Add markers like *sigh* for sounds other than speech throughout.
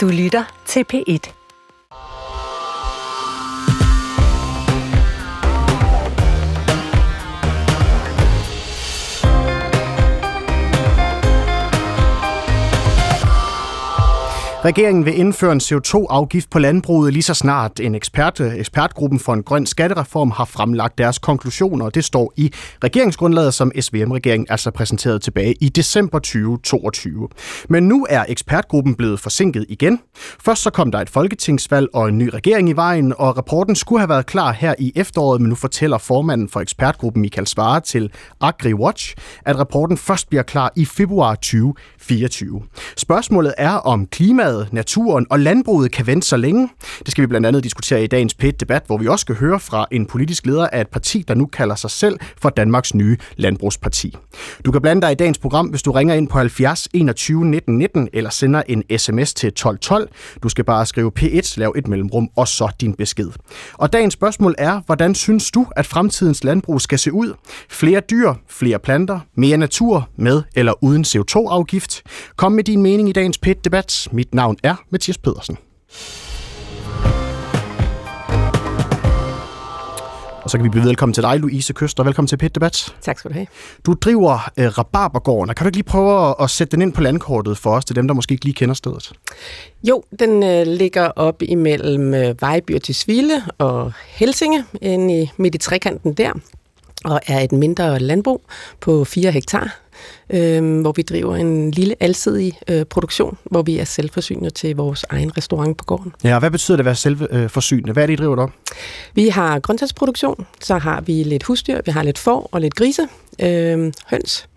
Du lytter til P1. Regeringen vil indføre en CO2-afgift på landbruget lige så snart en ekspert, ekspertgruppen for en grøn skattereform har fremlagt deres konklusioner. Det står i regeringsgrundlaget, som SVM-regeringen altså præsenterede tilbage i december 2022. Men nu er ekspertgruppen blevet forsinket igen. Først så kom der et folketingsvalg og en ny regering i vejen, og rapporten skulle have været klar her i efteråret, men nu fortæller formanden for ekspertgruppen Michael Svare til AgriWatch, at rapporten først bliver klar i februar 2024. Spørgsmålet er, om klimaet vejret, naturen og landbruget kan vente så længe. Det skal vi blandt andet diskutere i dagens PET-debat, hvor vi også skal høre fra en politisk leder af et parti, der nu kalder sig selv for Danmarks nye landbrugsparti. Du kan blande dig i dagens program, hvis du ringer ind på 70 21 19 19 eller sender en sms til 12 12. Du skal bare skrive P1, lav et mellemrum og så din besked. Og dagens spørgsmål er, hvordan synes du, at fremtidens landbrug skal se ud? Flere dyr, flere planter, mere natur, med eller uden CO2-afgift? Kom med din mening i dagens PET-debat. Mit navn er Mathias Pedersen. Og så kan vi blive velkommen til dig, Louise Køster. Velkommen til Pet Debat. Tak skal du have. Du driver øh, Rabarbergården. Kan du ikke lige prøve at, at sætte den ind på landkortet for os, til dem, der måske ikke lige kender stedet? Jo, den øh, ligger op imellem øh, Vejby til Svile og Helsinge, inde i, midt i trekanten der, og er et mindre landbrug på 4 hektar øh, hvor vi driver en lille alsidig øh, produktion, hvor vi er selvforsynende til vores egen restaurant på gården. Ja, hvad betyder det at være selvforsynende? Hvad er det, I driver der? Vi har grøntsagsproduktion, så har vi lidt husdyr, vi har lidt får og lidt grise, øh, høns,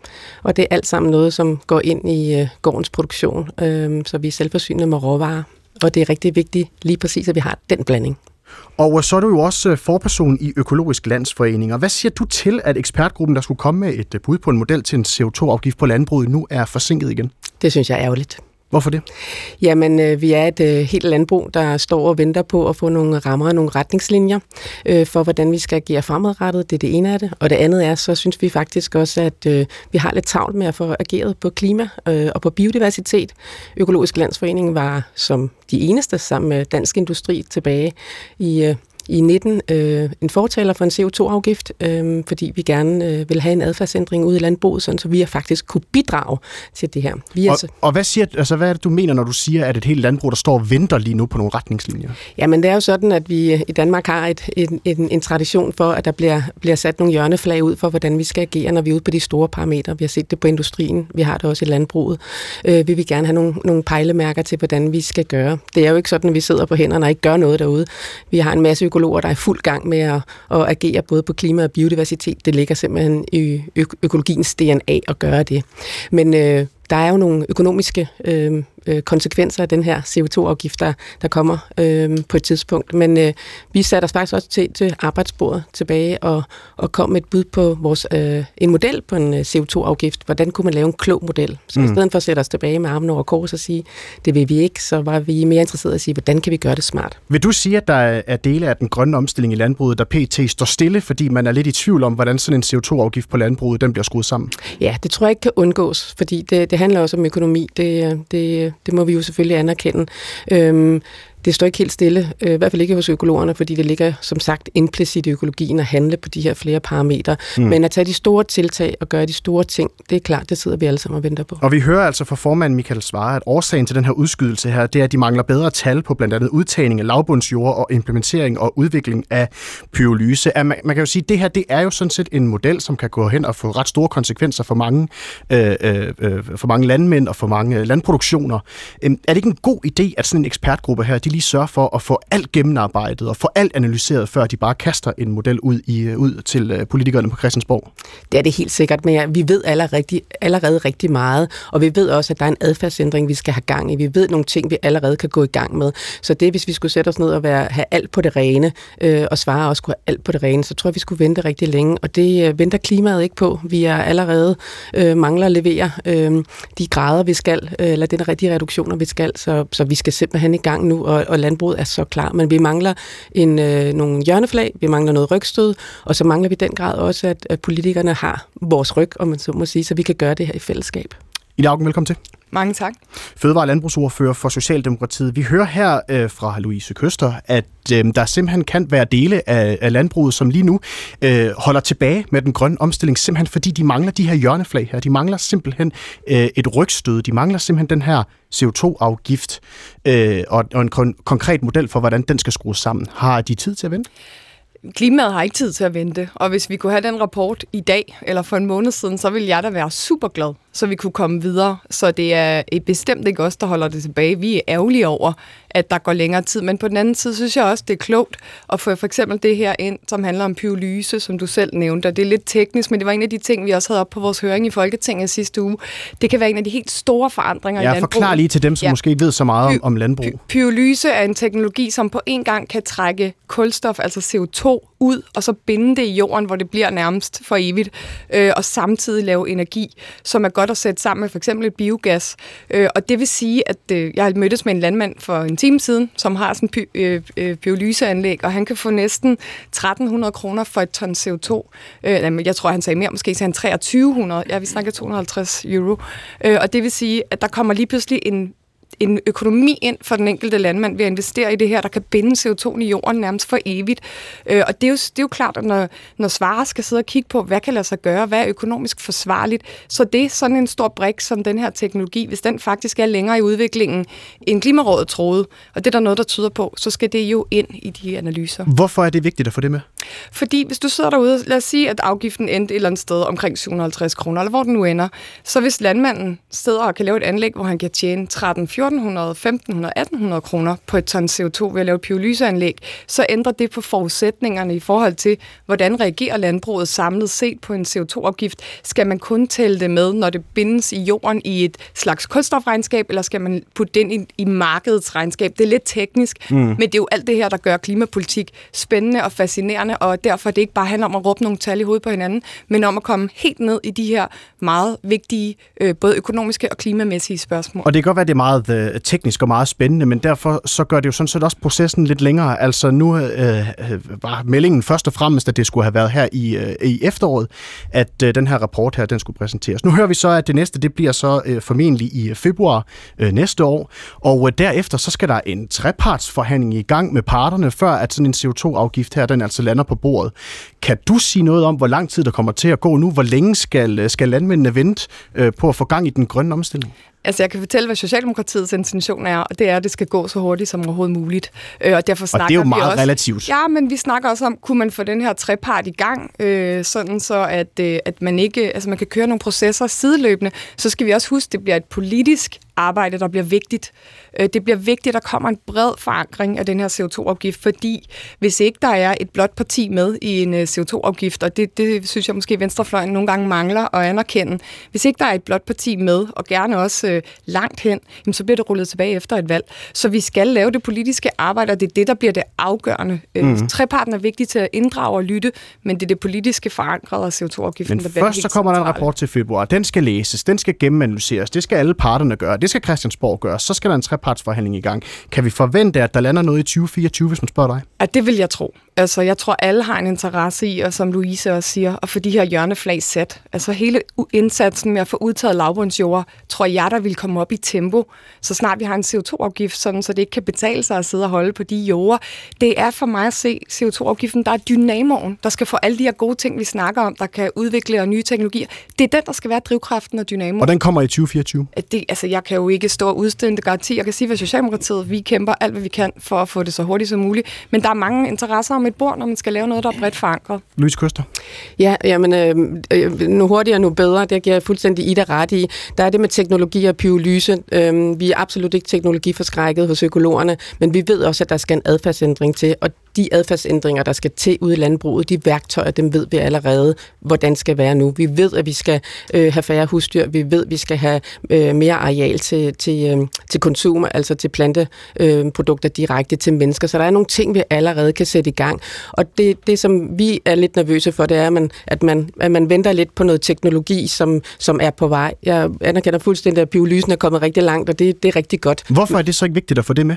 og det er alt sammen noget, som går ind i øh, gårdens produktion, øh, så vi er selvforsynende med råvarer. Og det er rigtig vigtigt lige præcis, at vi har den blanding. Og øh, så er du jo også øh, forperson i Økologisk Landsforening. Og hvad siger du til, at ekspertgruppen, der skulle komme med et øh, bud på en model til en CO2-afgift på landbruget, nu er forsinket igen? Det synes jeg er ærgerligt. Hvorfor det? Jamen, øh, vi er et øh, helt landbrug, der står og venter på at få nogle rammer og nogle retningslinjer øh, for, hvordan vi skal agere fremadrettet. Det er det ene af det. Og det andet er, så synes vi faktisk også, at øh, vi har lidt travlt med at få ageret på klima øh, og på biodiversitet. Økologisk Landsforening var som de eneste sammen med Dansk Industri tilbage i øh, i 19 øh, en fortaler for en CO2-afgift, øh, fordi vi gerne øh, vil have en adfærdsændring ude i landbruget, sådan, så vi har faktisk kunne bidrage til det her. Vi og, altså, og hvad, siger, altså, hvad er det, du mener, når du siger, at et helt landbrug, der står og venter lige nu på nogle retningslinjer? Jamen, det er jo sådan, at vi i Danmark har et, en, en, en tradition for, at der bliver, bliver sat nogle hjørneflag ud for, hvordan vi skal agere, når vi er ude på de store parametre. Vi har set det på industrien, vi har det også i landbruget. Øh, vi vil gerne have nogle, nogle pejlemærker til, hvordan vi skal gøre. Det er jo ikke sådan, at vi sidder på hænderne og ikke gør noget derude. Vi har en masse økologer, der er fuld gang med at, at agere både på klima og biodiversitet. Det ligger simpelthen i ø- økologiens DNA at gøre det. Men øh, der er jo nogle økonomiske øh, øh, konsekvenser af den her CO2-afgift, der, der kommer øh, på et tidspunkt. Men øh, vi satte os faktisk også til, til arbejdsbordet tilbage og, og kom med et bud på vores, øh, en model på en øh, CO2-afgift. Hvordan kunne man lave en klog model? Så mm. i stedet for at sætte os tilbage med armen over kors og sige, det vil vi ikke, så var vi mere interesserede i at sige, hvordan kan vi gøre det smart? Vil du sige, at der er dele af den grønne omstilling i landbruget, der pt. står stille, fordi man er lidt i tvivl om, hvordan sådan en CO2-afgift på landbruget den bliver skruet sammen? Ja, det tror jeg ikke kan undgås, fordi det, det handler også om økonomi. Det, det, det må vi jo selvfølgelig anerkende. Øhm, det står ikke helt stille, øh, i hvert fald ikke hos økologerne, fordi det ligger som sagt implicit i økologien at handle på de her flere parametre. Mm. Men at tage de store tiltag og gøre de store ting, det er klart, det sidder vi alle sammen og venter på. Og vi hører altså fra formanden Michael Svare, at årsagen til den her udskydelse her, det er, at de mangler bedre tal på blandt andet udtagning af lavbundsjord og implementering og udvikling af pyrolyse. Man, man kan jo sige, at det her det er jo sådan set en model, som kan gå hen og få ret store konsekvenser for mange, øh, øh, øh for mange landmænd og for mange landproduktioner. Øh, er det ikke en god idé, at sådan en ekspertgruppe her, de lige sørge for at få alt gennemarbejdet og få alt analyseret, før de bare kaster en model ud, i, øh, ud til øh, politikerne på Christiansborg? Det er det helt sikkert, men vi ved allerede rigtig, allerede rigtig meget, og vi ved også, at der er en adfærdsændring, vi skal have gang i. Vi ved nogle ting, vi allerede kan gå i gang med. Så det, hvis vi skulle sætte os ned og være, have alt på det rene, øh, og svare også skulle have alt på det rene, så tror jeg, vi skulle vente rigtig længe, og det øh, venter klimaet ikke på. Vi er allerede øh, mangler at levere øh, de grader, vi skal, øh, eller den rigtige reduktioner, vi skal, så, så vi skal simpelthen i gang nu, og, og landbruget er så klar, men vi mangler en, øh, nogle hjørneflag, vi mangler noget rygstød, og så mangler vi den grad også, at, at politikerne har vores ryg, om man så må sige, så vi kan gøre det her i fællesskab. Ida Augen, velkommen til. Mange tak. Fødevare- og landbrugsordfører for Socialdemokratiet. Vi hører her øh, fra Louise Køster, at øh, der simpelthen kan være dele af, af landbruget, som lige nu øh, holder tilbage med den grønne omstilling, simpelthen fordi de mangler de her hjørneflag her. De mangler simpelthen øh, et rygstød. De mangler simpelthen den her CO2-afgift øh, og, og en kon- konkret model for, hvordan den skal skrues sammen. Har de tid til at vente? Klimaet har ikke tid til at vente, og hvis vi kunne have den rapport i dag, eller for en måned siden, så ville jeg da være super glad, så vi kunne komme videre. Så det er bestemt ikke os, der holder det tilbage. Vi er ærgerlige over, at der går længere tid, men på den anden side synes jeg også, det er klogt at få for eksempel det her ind, som handler om pyrolyse, som du selv nævnte. Det er lidt teknisk, men det var en af de ting, vi også havde op på vores høring i Folketinget sidste uge. Det kan være en af de helt store forandringer ja, i landbruget. forklar lige til dem, som ja. måske ikke ved så meget om, om landbrug. Py- pyrolyse er en teknologi, som på en gang kan trække kulstof, altså CO2, ud, og så binde det i jorden, hvor det bliver nærmest for evigt, øh, og samtidig lave energi, som er godt at sætte sammen med for eksempel et biogas. Øh, og det vil sige, at øh, jeg har mødtes med en landmand for en time siden, som har sådan en py- øh, øh, pyrolyseanlæg, og han kan få næsten 1300 kroner for et ton CO2. Øh, jeg tror, han sagde mere, måske sagde han 2300. Ja, vi snakker 250 euro. Øh, og det vil sige, at der kommer lige pludselig en en økonomi ind for den enkelte landmand ved at investere i det her, der kan binde CO2 i jorden nærmest for evigt. Øh, og det er, jo, det er jo klart, at når, når svarer skal sidde og kigge på, hvad kan lade sig gøre, hvad er økonomisk forsvarligt, så det er sådan en stor brik som den her teknologi, hvis den faktisk er længere i udviklingen, end Klimarådet troede, og det er der noget, der tyder på, så skal det jo ind i de analyser. Hvorfor er det vigtigt at få det med? Fordi hvis du sidder derude, lad os sige, at afgiften endte et eller andet sted omkring 750 kroner, eller hvor den nu ender, så hvis landmanden sidder og kan lave et anlæg, hvor han kan tjene 13 1400, 1500, 1800 kroner på et ton CO2 ved at lave pyrolyseanlæg, så ændrer det på forudsætningerne i forhold til, hvordan reagerer landbruget samlet set på en CO2-afgift. Skal man kun tælle det med, når det bindes i jorden i et slags kulstofregnskab, eller skal man putte den i, i markedets regnskab? Det er lidt teknisk, mm. men det er jo alt det her, der gør klimapolitik spændende og fascinerende, og derfor det ikke bare handler om at råbe nogle tal i hovedet på hinanden, men om at komme helt ned i de her meget vigtige, øh, både økonomiske og klimamæssige spørgsmål. Og det kan godt være, det er meget øh, teknisk og meget spændende, men derfor så gør det jo sådan set også processen lidt længere. Altså nu øh, øh, var meldingen først og fremmest, at det skulle have været her i, øh, i efteråret, at øh, den her rapport her, den skulle præsenteres. Nu hører vi så, at det næste, det bliver så øh, formentlig i øh, februar øh, næste år, og øh, derefter så skal der en trepartsforhandling i gang med parterne, før at sådan en CO2-afgift her, den altså lander på bordet. Kan du sige noget om, hvor lang tid der kommer til at gå nu? Hvor længe skal, øh, skal landmændene vente øh, på at få gang i den grønne omstilling? Altså, jeg kan fortælle, hvad Socialdemokratiets intention er, og det er, at det skal gå så hurtigt som overhovedet muligt. Øh, og derfor snakker og det er jo meget vi også, relativt. Ja, men vi snakker også om, kunne man få den her trepart i gang, øh, sådan så, at, øh, at man ikke, altså man kan køre nogle processer sideløbende. Så skal vi også huske, at det bliver et politisk arbejde, der bliver vigtigt. Øh, det bliver vigtigt, at der kommer en bred forankring af den her CO2-afgift, fordi hvis ikke der er et blot parti med i en øh, CO2-afgift, og det, det synes jeg måske Venstrefløjen nogle gange mangler at anerkende, hvis ikke der er et blot parti med, og gerne også øh, langt hen, jamen, så bliver det rullet tilbage efter et valg. Så vi skal lave det politiske arbejde, og det er det, der bliver det afgørende. Mm. Treparten er vigtig til at inddrage og lytte, men det er det politiske forankrede af CO2-afgiften, der bliver først så kommer der en rapport til februar. Den skal læses, den skal gennemanalyseres, det skal alle parterne gøre det skal Christiansborg gøre. Så skal der en trepartsforhandling i gang. Kan vi forvente, at der lander noget i 2024, hvis man spørger dig? Ja, det vil jeg tro. Altså, jeg tror, alle har en interesse i, og som Louise også siger, at få de her hjørneflag sat. Altså, hele indsatsen med at få udtaget lavbundsjord, tror jeg, der vil komme op i tempo, så snart vi har en CO2-afgift, sådan, så det ikke kan betale sig at sidde og holde på de jorder. Det er for mig at se CO2-afgiften, der er dynamoen, der skal få alle de her gode ting, vi snakker om, der kan udvikle og nye teknologier. Det er den, der skal være drivkraften og dynamoen. Og den kommer i 2024? Det, altså, jeg kan jo ikke stå og udstille garanti. Jeg kan sige, at Socialdemokratiet, vi kæmper alt, hvad vi kan for at få det så hurtigt som muligt. Men der er mange interesser om et bord, når man skal lave noget, der er bredt forankret. Louise Køster? Ja, jamen, øh, øh, nu hurtigere, nu bedre. Det giver jeg fuldstændig i det ret i. Der er det med teknologi og pyrolyse. Øh, vi er absolut ikke teknologiforskrækket hos økologerne, men vi ved også, at der skal en adfærdsændring til, og de adfærdsændringer, der skal til ude i landbruget, de værktøjer, dem ved vi allerede, hvordan skal være nu. Vi ved, at vi skal øh, have færre husdyr. Vi ved, at vi skal have øh, mere areal til, til, øh, til konsum, altså til planteprodukter øh, direkte til mennesker. Så der er nogle ting, vi allerede kan sætte i gang. Og det, det som vi er lidt nervøse for, det er, at man, at man, at man venter lidt på noget teknologi, som, som er på vej. Jeg anerkender fuldstændig, at pyrolysen er kommet rigtig langt, og det, det er rigtig godt. Hvorfor er det så ikke vigtigt at få det med?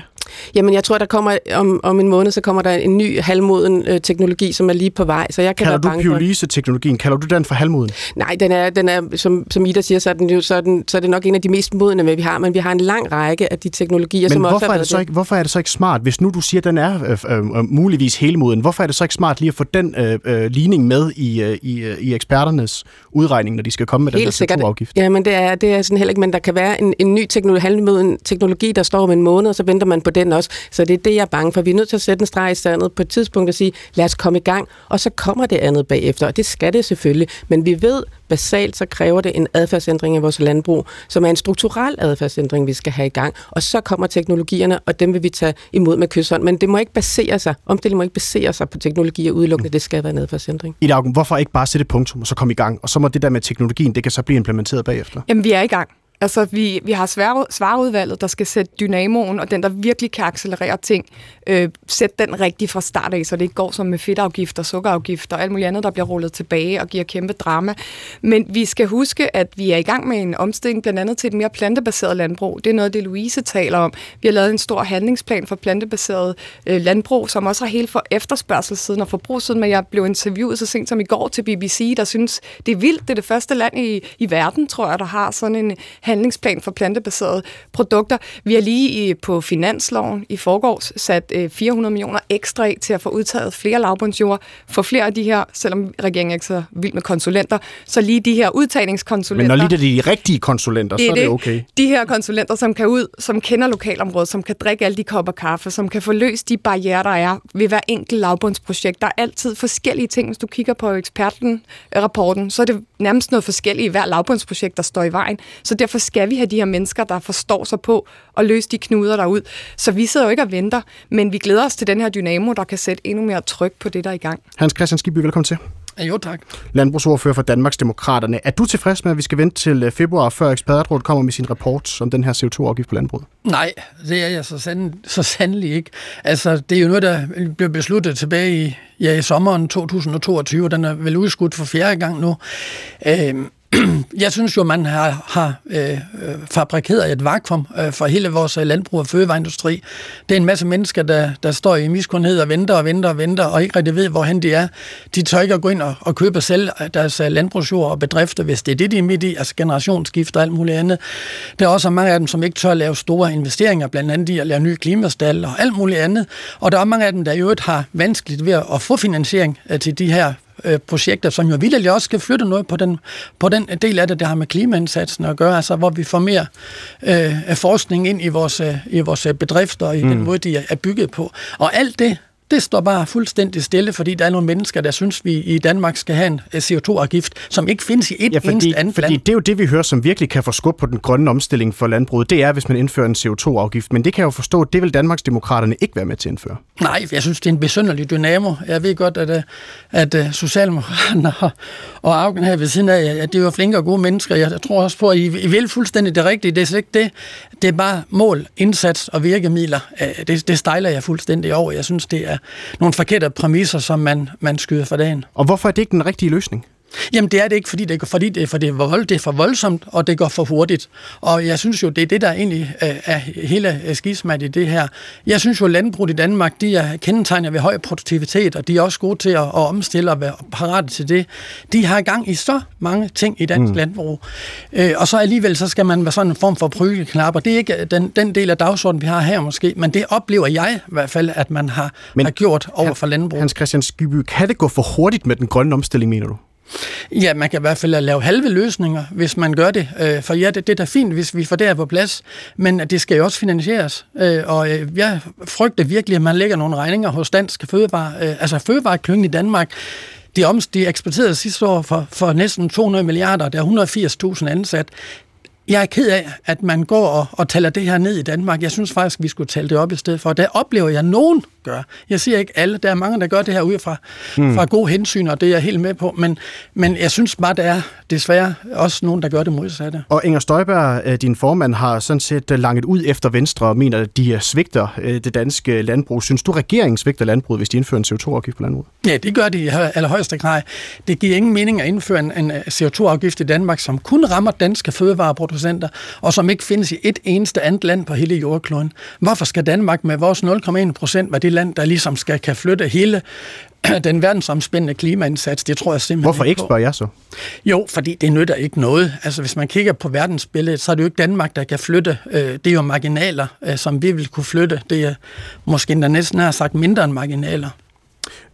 Jamen, jeg tror, der kommer om, om en måned, så kommer der en ny halvmoden øh, teknologi, som er lige på vej. Så jeg kan kalder være du pyrolyse-teknologien, kalder du den for halvmoden? Nej, den er, den er som, som Ida siger, så er, den jo, så, er den, så er det nok en af de mest modne, vi har, men vi har en lang række af de teknologier, men som hvorfor også er det så ikke, hvorfor er det så ikke smart, hvis nu du siger, at den er øh, øh, muligvis helmoden, hvorfor er det så ikke smart lige at få den øh, øh, ligning med i, øh, i, øh, i eksperternes udregning, når de skal komme med Helt den sikkert. CO2-afgift? Ja, men det er, det er sådan heller ikke, men der kan være en, en ny teknologi, halvmoden teknologi, der står om en måned, og så venter man på den også. Så det er det, jeg er bange for. Vi er nødt til at sætte en streg i sandet på et tidspunkt og sige, lad os komme i gang, og så kommer det andet bagefter, og det skal det selvfølgelig. Men vi ved, basalt så kræver det en adfærdsændring i vores landbrug, som er en strukturel adfærdsændring, vi skal have i gang. Og så kommer teknologierne, og dem vil vi tage imod med kysshånd. Men det må ikke basere sig, omstilling må ikke basere sig på teknologier udelukkende, det skal være en adfærdsændring. I dag, hvorfor ikke bare sætte punktum, og så komme i gang, og så må det der med teknologien, det kan så blive implementeret bagefter? Jamen, vi er i gang. Altså, vi, vi har svarudvalget, der skal sætte dynamoen, og den, der virkelig kan accelerere ting, øh, sætte den rigtig fra start af, så det ikke går som med fedtafgifter, sukkerafgifter og alt muligt andet, der bliver rullet tilbage og giver kæmpe drama. Men vi skal huske, at vi er i gang med en omstilling, blandt andet til et mere plantebaseret landbrug. Det er noget, det Louise taler om. Vi har lavet en stor handlingsplan for plantebaseret øh, landbrug, som også har helt for efterspørgselssiden og forbrugssiden, men jeg blev interviewet så sent som i går til BBC, der synes, det er vildt. Det er det første land i, i verden, tror jeg, der har sådan en handlingsplan for plantebaserede produkter. Vi har lige i, på finansloven i forgårs sat øh, 400 millioner ekstra af til at få udtaget flere lavbundsjord, for flere af de her, selvom regeringen er ikke så vild med konsulenter, så lige de her udtagningskonsulenter. Men når lige det er de rigtige konsulenter, det så er det, det okay. De her konsulenter, som kan ud, som kender lokalområdet, som kan drikke alle de kopper kaffe, som kan få løst de barriere, der er ved hver enkelt lavbundsprojekt. Der er altid forskellige ting. Hvis du kigger på eksperten-rapporten, så er det nærmest noget forskelligt i hver lavbundsprojekt, der står i vejen. Så derfor skal vi have de her mennesker, der forstår sig på at løse de knuder derud. Så vi sidder jo ikke og venter, men vi glæder os til den her dynamo, der kan sætte endnu mere tryk på det, der er i gang. Hans Christian Skibby, velkommen til. Jo, tak. Landbrugsordfører for Danmarks Demokraterne. Er du tilfreds med, at vi skal vente til øh, februar, før ekspertrådet kommer med sin rapport om den her CO2-afgift på landbruget? Nej, det er jeg så, sand, så sandelig ikke. Altså, det er jo noget, der blev besluttet tilbage i, ja, i sommeren 2022, og den er vel udskudt for fjerde gang nu. Øhm, *clears throat* jeg synes jo, man har, har øh, øh, fabrikeret et vakuum øh, for hele vores øh, landbrug og fødevareindustri. Det er en masse mennesker, der, der står i miskundhed og venter og venter og venter, og ikke rigtig ved, hvorhen de er. De tør ikke at gå ind og, og købe selv deres øh, landbrugsjord og bedrifter, hvis det er det, de er midt i, altså generationsskift og alt muligt andet. Der er også mange af dem, som ikke tør at lave store investeringer, blandt andet i at lave nye klimastal og alt muligt andet. Og der er mange af dem, der i øvrigt har vanskeligt ved at få finansiering til de her øh, projekter, som jo vildt også skal flytte noget på den, på den del af det, der har med klimaindsatsen at gøre, altså hvor vi får mere øh, forskning ind i vores, øh, i vores bedrifter og i mm. den måde, de er bygget på. Og alt det, det står bare fuldstændig stille, fordi der er nogle mennesker, der synes, vi i Danmark skal have en øh, CO2-afgift, som ikke findes i et ja, fordi, eneste andet fordi land. det er jo det, vi hører, som virkelig kan få skub på den grønne omstilling for landbruget. Det er, hvis man indfører en CO2-afgift. Men det kan jeg jo forstå, det vil Danmarksdemokraterne ikke være med til at indføre. Nej, jeg synes, det er en besynderlig dynamo. Jeg ved godt, at, øh, at, at øh, Socialdemokraterne og, og Augen her ved siden af, at det er jo flinke og gode mennesker. Jeg tror også på, at I, I vil fuldstændig det rigtige. Det er ikke det. Det er bare mål, indsats og virkemidler. Det, det stejler jeg fuldstændig over. Jeg synes, det er nogle forkerte præmisser, som man, man skyder for dagen. Og hvorfor er det ikke den rigtige løsning? Jamen det er det ikke, fordi det, fordi det, for det, er, vold, det er for voldsomt, og det går for hurtigt. Og jeg synes jo, det er det, der egentlig er hele skismat i det her. Jeg synes jo, at landbruget i Danmark, de er kendetegnet ved høj produktivitet, og de er også gode til at, at omstille og være parate til det. De har gang i så mange ting i dansk mm. landbrug. Øh, og så alligevel, så skal man være sådan en form for prygeknapper. Det er ikke den, den del af dagsordenen, vi har her måske, men det oplever jeg i hvert fald, at man har, men, har gjort over for landbrug. Hans Christian Skyby, kan det gå for hurtigt med den grønne omstilling, mener du? Ja, man kan i hvert fald lave halve løsninger, hvis man gør det. Øh, for ja, det, det er da fint, hvis vi får det her på plads, men det skal jo også finansieres. Øh, og øh, jeg frygter virkelig, at man lægger nogle regninger hos Dansk Fødevare, altså Fødevareklyngen i Danmark. De, om, de eksporterede sidste år for, for næsten 200 milliarder, der er 180.000 ansat. Jeg er ked af, at man går og, og taler det her ned i Danmark. Jeg synes faktisk, vi skulle tale det op i stedet for. Der oplever jeg nogen gøre. Jeg siger ikke alle, der er mange, der gør det her ud fra, mm. fra gode hensyn, og det er jeg helt med på, men, men jeg synes bare, der er desværre også nogen, der gør det modsatte. Og Inger Støjberg, øh, din formand, har sådan set øh, langet ud efter Venstre og mener, at de øh, svigter det danske landbrug. Synes du, regeringen svigter landbruget, hvis de indfører en CO2-afgift på landbruget? Ja, det gør de i allerhøjeste grad. Det giver ingen mening at indføre en, en CO2-afgift i Danmark, som kun rammer danske fødevareproducenter, og som ikke findes i et eneste andet land på hele jordkloden. Hvorfor skal Danmark med vores 0,1 procent være det land, der ligesom skal kan flytte hele *clears throat* den verdensomspændende klimaindsats, det tror jeg simpelthen Hvorfor ikke, spørger jeg så? Jo, fordi det nytter ikke noget. Altså, hvis man kigger på verdensbilledet, så er det jo ikke Danmark, der kan flytte. Øh, det er jo marginaler, øh, som vi vil kunne flytte. Det er måske endda næsten har sagt mindre end marginaler.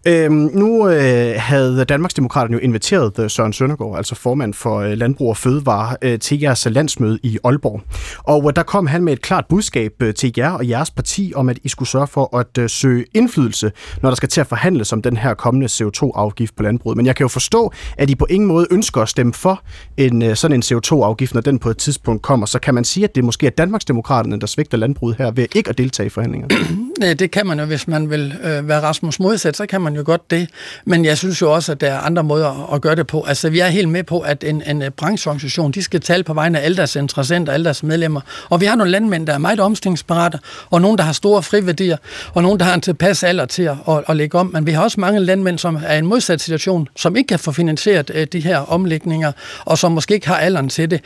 Øhm, nu øh, havde Danmarksdemokraterne jo inviteret øh, Søren Søndergaard, altså formand for øh, Landbrug og Fødevare, øh, til jeres landsmøde i Aalborg. Og øh, der kom han med et klart budskab øh, til jer og jeres parti om, at I skulle sørge for at øh, søge indflydelse, når der skal til at forhandles om den her kommende CO2-afgift på landbruget. Men jeg kan jo forstå, at I på ingen måde ønsker at stemme for en øh, sådan en CO2-afgift, når den på et tidspunkt kommer. Så kan man sige, at det måske er Danmarksdemokraterne, der svigter landbruget her ved ikke at deltage i forhandlingerne? *clears throat* Ja, det kan man jo, hvis man vil øh, være Rasmus modsat, så kan man jo godt det. Men jeg synes jo også, at der er andre måder at gøre det på. Altså, vi er helt med på, at en, en øh, brancheorganisation, de skal tale på vegne af alle deres interessenter, alle deres medlemmer. Og vi har nogle landmænd, der er meget omstillingsparate, og nogle, der har store friværdier, og nogle, der har en tilpas alder til at, at, at lægge om. Men vi har også mange landmænd, som er i en modsat situation, som ikke kan få finansieret øh, de her omlægninger, og som måske ikke har alderen til det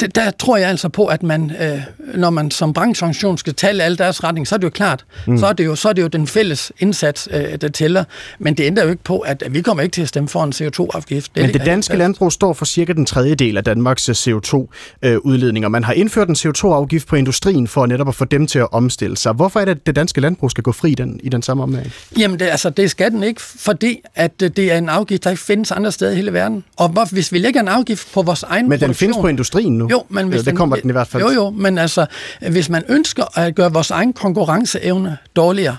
det, der tror jeg altså på, at man, øh, når man som brancheorganisation skal tale alle deres retning, så er det jo klart, mm. så, er det jo, så er det jo den fælles indsats, øh, der tæller. Men det ændrer jo ikke på, at vi kommer ikke til at stemme for en CO2-afgift. Det Men det danske det, landbrug står for cirka den tredje del af Danmarks CO2-udledninger. Man har indført en CO2-afgift på industrien for netop at få dem til at omstille sig. Hvorfor er det, at det danske landbrug skal gå fri den, i den samme omgang? Jamen, det, altså, det skal den ikke, fordi at øh, det er en afgift, der ikke findes andre steder i hele verden. Og hvor, hvis vi lægger en afgift på vores egen Men den findes på industrien nu? Jo, men hvis det kommer den i hvert fald. Jo, jo, men altså, hvis man ønsker at gøre vores egen konkurrenceevne dårligere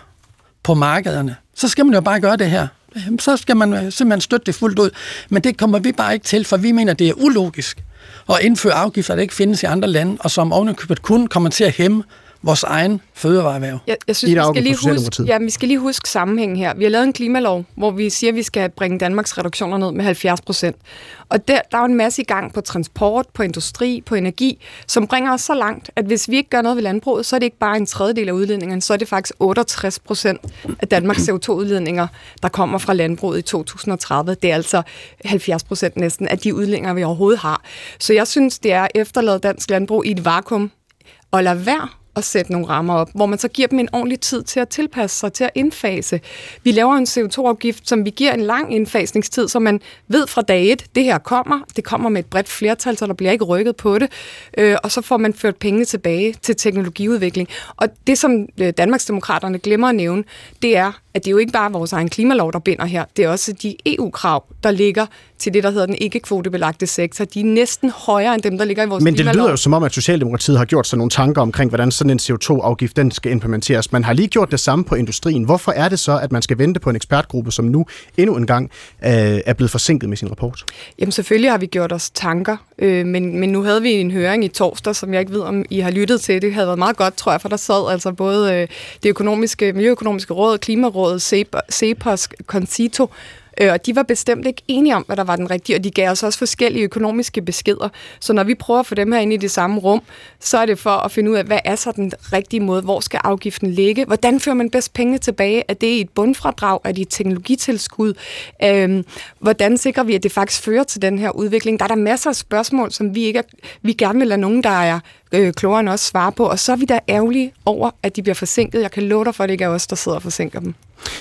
på markederne, så skal man jo bare gøre det her. Så skal man simpelthen støtte det fuldt ud. Men det kommer vi bare ikke til, for vi mener, det er ulogisk at indføre afgifter, der ikke findes i andre lande, og som ovenikøbet kun kommer til at hæmme vores egen fødevareerhverv. Jeg, jeg synes, vi skal, lige huske, ja, vi skal lige huske sammenhængen her. Vi har lavet en klimalov, hvor vi siger, at vi skal bringe Danmarks reduktioner ned med 70 procent. Og der, der er en masse i gang på transport, på industri, på energi, som bringer os så langt, at hvis vi ikke gør noget ved landbruget, så er det ikke bare en tredjedel af udledningerne, så er det faktisk 68 procent af Danmarks CO2-udledninger, der kommer fra landbruget i 2030. Det er altså 70 procent næsten af de udledninger, vi overhovedet har. Så jeg synes, det er efterladet dansk landbrug i et vakuum, og lade være at sætte nogle rammer op, hvor man så giver dem en ordentlig tid til at tilpasse sig, til at indfase. Vi laver en CO2-afgift, som vi giver en lang indfasningstid, så man ved fra dag et, det her kommer, det kommer med et bredt flertal, så der bliver ikke rykket på det, øh, og så får man ført penge tilbage til teknologiudvikling. Og det, som øh, Danmarksdemokraterne glemmer at nævne, det er, at det er jo ikke bare vores egen klimalov, der binder her, det er også de EU-krav, der ligger til det, der hedder den ikke-kvotebelagte sektor. De er næsten højere end dem, der ligger i vores Men det klimalov. lyder jo som om, at Socialdemokratiet har gjort sig nogle tanker omkring, hvordan sådan en CO2-afgift den skal implementeres. Man har lige gjort det samme på industrien. Hvorfor er det så, at man skal vente på en ekspertgruppe, som nu endnu en gang øh, er blevet forsinket med sin rapport? Jamen selvfølgelig har vi gjort os tanker, øh, men, men nu havde vi en høring i torsdag, som jeg ikke ved, om I har lyttet til. Det havde været meget godt, tror jeg, for der sad altså både øh, det økonomiske, miljøøkonomiske råd, Europarådet, CEPOS, Concito, Øh, og de var bestemt ikke enige om, hvad der var den rigtige, og de gav os også forskellige økonomiske beskeder. Så når vi prøver at få dem her ind i det samme rum, så er det for at finde ud af, hvad er så den rigtige måde? Hvor skal afgiften ligge? Hvordan fører man bedst pengene tilbage? Er det et bundfradrag? Er det et teknologitilskud? Øhm, hvordan sikrer vi, at det faktisk fører til den her udvikling? Der er der masser af spørgsmål, som vi ikke er, vi gerne vil lade nogen, der er øh, klogere end os svare på, og så er vi da ærgerlige over, at de bliver forsinket. Jeg kan love dig for, at det ikke er os, der sidder og forsinker dem.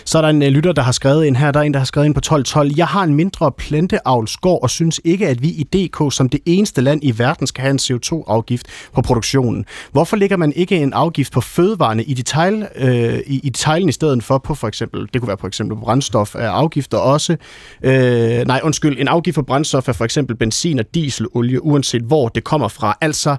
Så er der en øh, lytter, der har skrevet ind her. Der er en, der har skrevet ind på 1212. Jeg har en mindre planteavlsgård og synes ikke, at vi i DK som det eneste land i verden skal have en CO2-afgift på produktionen. Hvorfor lægger man ikke en afgift på fødevarene i, detail, øh, i, i detaljen i stedet for på for eksempel, det kunne være for eksempel brændstof af afgifter også. Øh, nej, undskyld, en afgift på brændstof af for eksempel benzin og dieselolie, uanset hvor det kommer fra. Altså,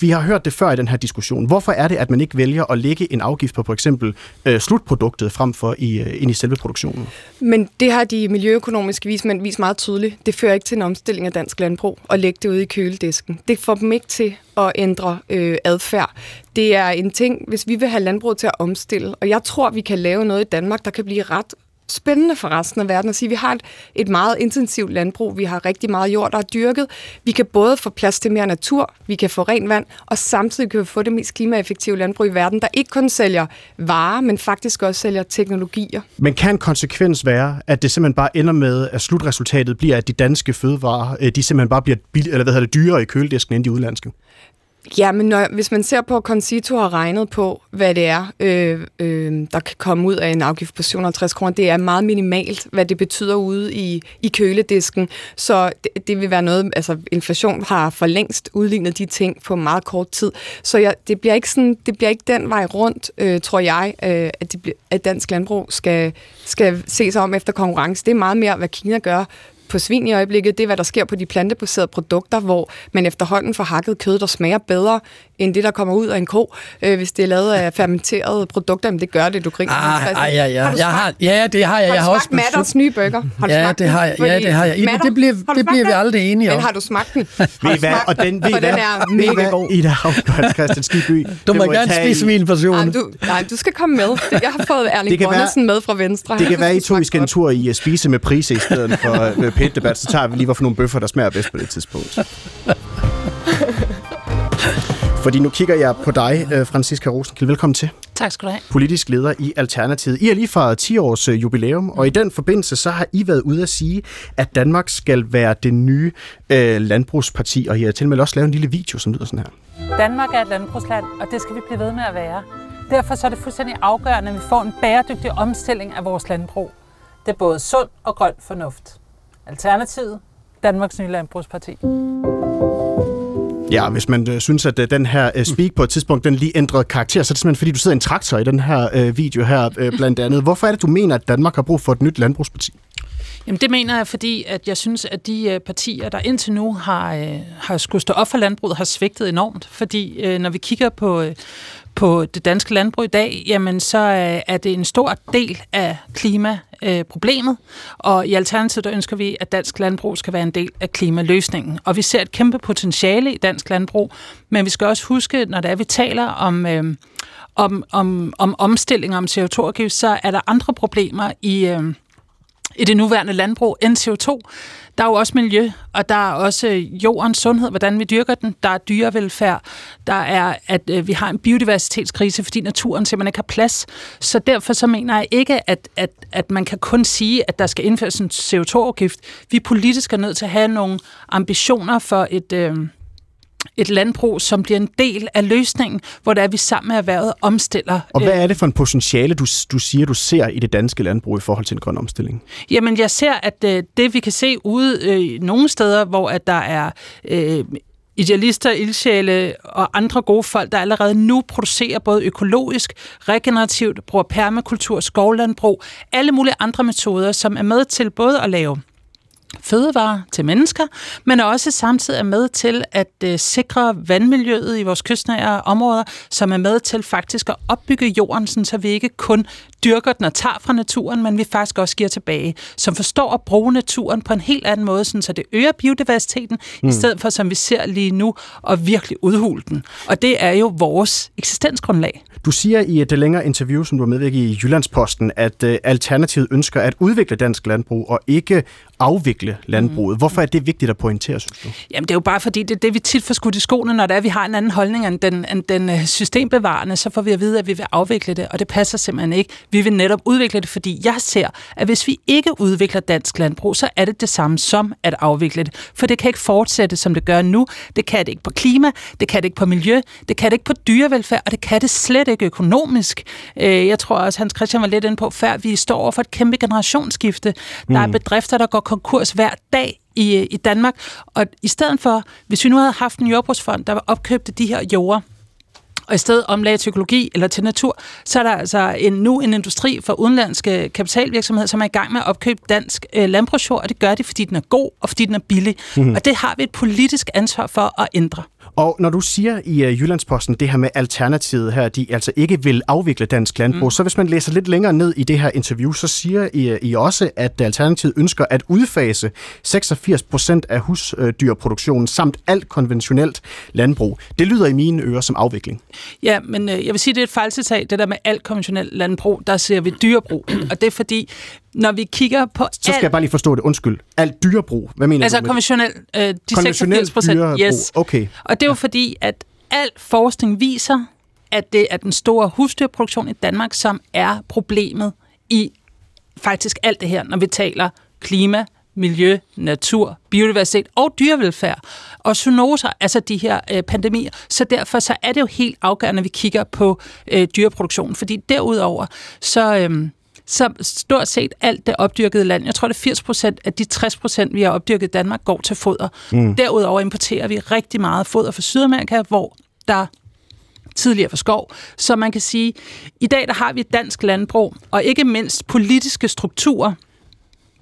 vi har hørt det før i den her diskussion. Hvorfor er det, at man ikke vælger at lægge en afgift på for eksempel øh, slutproduktet frem for i, øh, ind i selve produktionen? Men det har de miljøøkonomiske vismænd vist meget tydeligt. Det fører ikke til en omstilling af dansk landbrug at lægge det ude i køledisken. Det får dem ikke til at ændre øh, adfærd. Det er en ting, hvis vi vil have landbruget til at omstille, og jeg tror, vi kan lave noget i Danmark, der kan blive ret spændende for resten af verden at sige, at vi har et, et meget intensivt landbrug, vi har rigtig meget jord, der er dyrket. Vi kan både få plads til mere natur, vi kan få ren vand, og samtidig kan vi få det mest klimaeffektive landbrug i verden, der ikke kun sælger varer, men faktisk også sælger teknologier. Men kan konsekvens være, at det simpelthen bare ender med, at slutresultatet bliver, at de danske fødevarer, øh, de simpelthen bare bliver billig, eller hvad hedder det, dyrere i køledisken end de udlandske? Ja, men når, hvis man ser på, at Concito har regnet på, hvad det er, øh, øh, der kan komme ud af en afgift på 750 kroner, det er meget minimalt, hvad det betyder ude i, i køledisken. Så det, det vil være noget, altså inflation har for længst udlignet de ting på meget kort tid. Så ja, det, bliver ikke sådan, det bliver ikke den vej rundt, øh, tror jeg, øh, at, det, at dansk landbrug skal, skal se sig om efter konkurrence. Det er meget mere, hvad Kina gør på svin i øjeblikket, det er, hvad der sker på de plantebaserede produkter, hvor man efterhånden får hakket kød, der smager bedre end det, der kommer ud af en ko, øh, hvis det er lavet af fermenterede produkter. Men det gør det, du griner. Ah, ah, ja, ja. Har jeg har, ja, det har jeg. Har jeg har også Matters nye burger? Har ja, det har jeg. Ja, det har jeg. Matter, det bliver, det bliver vi aldrig enige om. Men har du smagt den? *laughs* Har ved hvad? Og den, ved den er mega god. Ida Havgård, Christian Skiby. Du må gerne spise min portion. Nej, du, nej, du skal komme med. Jeg har fået Erling Bonnesen med fra Venstre. Det kan være, I to skal en tur i at spise med pris i stedet for *laughs* pæt debat. Så tager vi lige, hvorfor nogle bøffer, der smager bedst på det tidspunkt. Fordi nu kigger jeg på dig, øh, Franziska Rosenkilde. Velkommen til. Tak skal du have. Politisk leder i Alternativet. I har lige fejret 10 års øh, jubilæum, og i den forbindelse så har I været ude at sige, at Danmark skal være det nye øh, landbrugsparti, og I har til og med også lavet en lille video, som lyder sådan her. Danmark er et landbrugsland, og det skal vi blive ved med at være. Derfor så er det fuldstændig afgørende, at vi får en bæredygtig omstilling af vores landbrug. Det er både sund og grøn fornuft. Alternativet, Danmarks nye landbrugsparti. Ja, hvis man øh, synes, at øh, den her øh, speak på et tidspunkt, den lige ændrede karakter, så er det simpelthen fordi, du sidder i en traktor i den her øh, video her, øh, blandt andet. Hvorfor er det, du mener, at Danmark har brug for et nyt landbrugsparti? Jamen det mener jeg, fordi at jeg synes, at de øh, partier, der indtil nu har, øh, har skulle stå op for landbruget, har svigtet enormt. Fordi øh, når vi kigger på, øh, på det danske landbrug i dag, jamen så øh, er det en stor del af Øh, problemet. og i Alternativet der ønsker vi, at dansk landbrug skal være en del af klimaløsningen. Og vi ser et kæmpe potentiale i dansk landbrug, men vi skal også huske, når det er, vi taler om... Øh, om, om, om omstilling om CO2-afgift, så er der andre problemer i, øh, i det nuværende landbrug end CO2. Der er jo også miljø, og der er også øh, jordens sundhed, hvordan vi dyrker den. Der er dyrevelfærd. Der er, at øh, vi har en biodiversitetskrise, fordi naturen simpelthen ikke har plads. Så derfor så mener jeg ikke, at, at, at man kan kun sige, at der skal indføres en CO2-afgift. Vi politisk er nødt til at have nogle ambitioner for et... Øh, et landbrug, som bliver en del af løsningen, hvor der er vi sammen med erhvervet omstiller. Og hvad er det for en potentiale, du, du siger, du ser i det danske landbrug i forhold til en grøn omstilling? Jamen, jeg ser, at øh, det vi kan se ude øh, nogle steder, hvor at der er øh, idealister, ildsjæle og andre gode folk, der allerede nu producerer både økologisk, regenerativt, bruger permakultur, skovlandbrug, alle mulige andre metoder, som er med til både at lave fødevarer til mennesker, men også samtidig er med til at øh, sikre vandmiljøet i vores kystnære områder, som er med til faktisk at opbygge jorden, sådan, så vi ikke kun dyrker den og tager fra naturen, men vi faktisk også giver tilbage, som forstår at bruge naturen på en helt anden måde, sådan, så det øger biodiversiteten, mm. i stedet for, som vi ser lige nu, at virkelig udhule den. Og det er jo vores eksistensgrundlag. Du siger i et længere interview, som du har medvirket i Jyllandsposten, at uh, Alternativet ønsker at udvikle dansk landbrug og ikke afvikle landbruget. Mm. Hvorfor er det vigtigt at pointere, synes du? Jamen, det er jo bare fordi, det er det, vi tit får skudt i skoene, når det er, vi har en anden holdning end den, end den øh, systembevarende, så får vi at vide, at vi vil afvikle det, og det passer simpelthen ikke. Vi vil netop udvikle det, fordi jeg ser, at hvis vi ikke udvikler dansk landbrug, så er det det samme som at afvikle det. For det kan ikke fortsætte, som det gør nu. Det kan det ikke på klima, det kan det ikke på miljø, det kan det ikke på dyrevelfærd, og det kan det slet ikke økonomisk. Øh, jeg tror også, Hans Christian var lidt inde på, før vi står over for et kæmpe generationsskifte. Der er mm. bedrifter, der går konkurs hver dag i, i Danmark. Og i stedet for, hvis vi nu havde haft en jordbrugsfond, der opkøbte de her jorder, og i stedet omlagde til økologi eller til natur, så er der altså en, nu en industri for udenlandske kapitalvirksomheder, som er i gang med at opkøbe dansk øh, landbrugsjord, og det gør de, fordi den er god og fordi den er billig. Mm. Og det har vi et politisk ansvar for at ændre. Og når du siger i uh, Jyllandsposten det her med alternativet her, de altså ikke vil afvikle dansk landbrug, mm. så hvis man læser lidt længere ned i det her interview, så siger I, I også, at Alternativet ønsker at udfase 86 procent af husdyrproduktionen samt alt konventionelt landbrug. Det lyder i mine ører som afvikling. Ja, men øh, jeg vil sige, det er et fejlcitat, det der med alt konventionelt landbrug, der ser vi dyrebrug. Og det er fordi, når vi kigger på Så skal alt... jeg bare lige forstå det. Undskyld. Alt dyrebrug. Hvad mener altså du? Konventionel, øh, de 86 procent. Yes. Okay. Og det er jo fordi, at al forskning viser, at det er den store husdyrproduktion i Danmark, som er problemet i faktisk alt det her, når vi taler klima, miljø, natur, biodiversitet og dyrevelfærd og zoonoser, altså de her øh, pandemier. Så derfor så er det jo helt afgørende, at vi kigger på øh, dyreproduktionen, fordi derudover så... Øh, så stort set alt det opdyrkede land, jeg tror det er 80 procent af de 60 procent, vi har opdyrket i Danmark, går til foder. Mm. Derudover importerer vi rigtig meget foder fra Sydamerika, hvor der tidligere for skov. Så man kan sige, i dag der har vi et dansk landbrug, og ikke mindst politiske strukturer,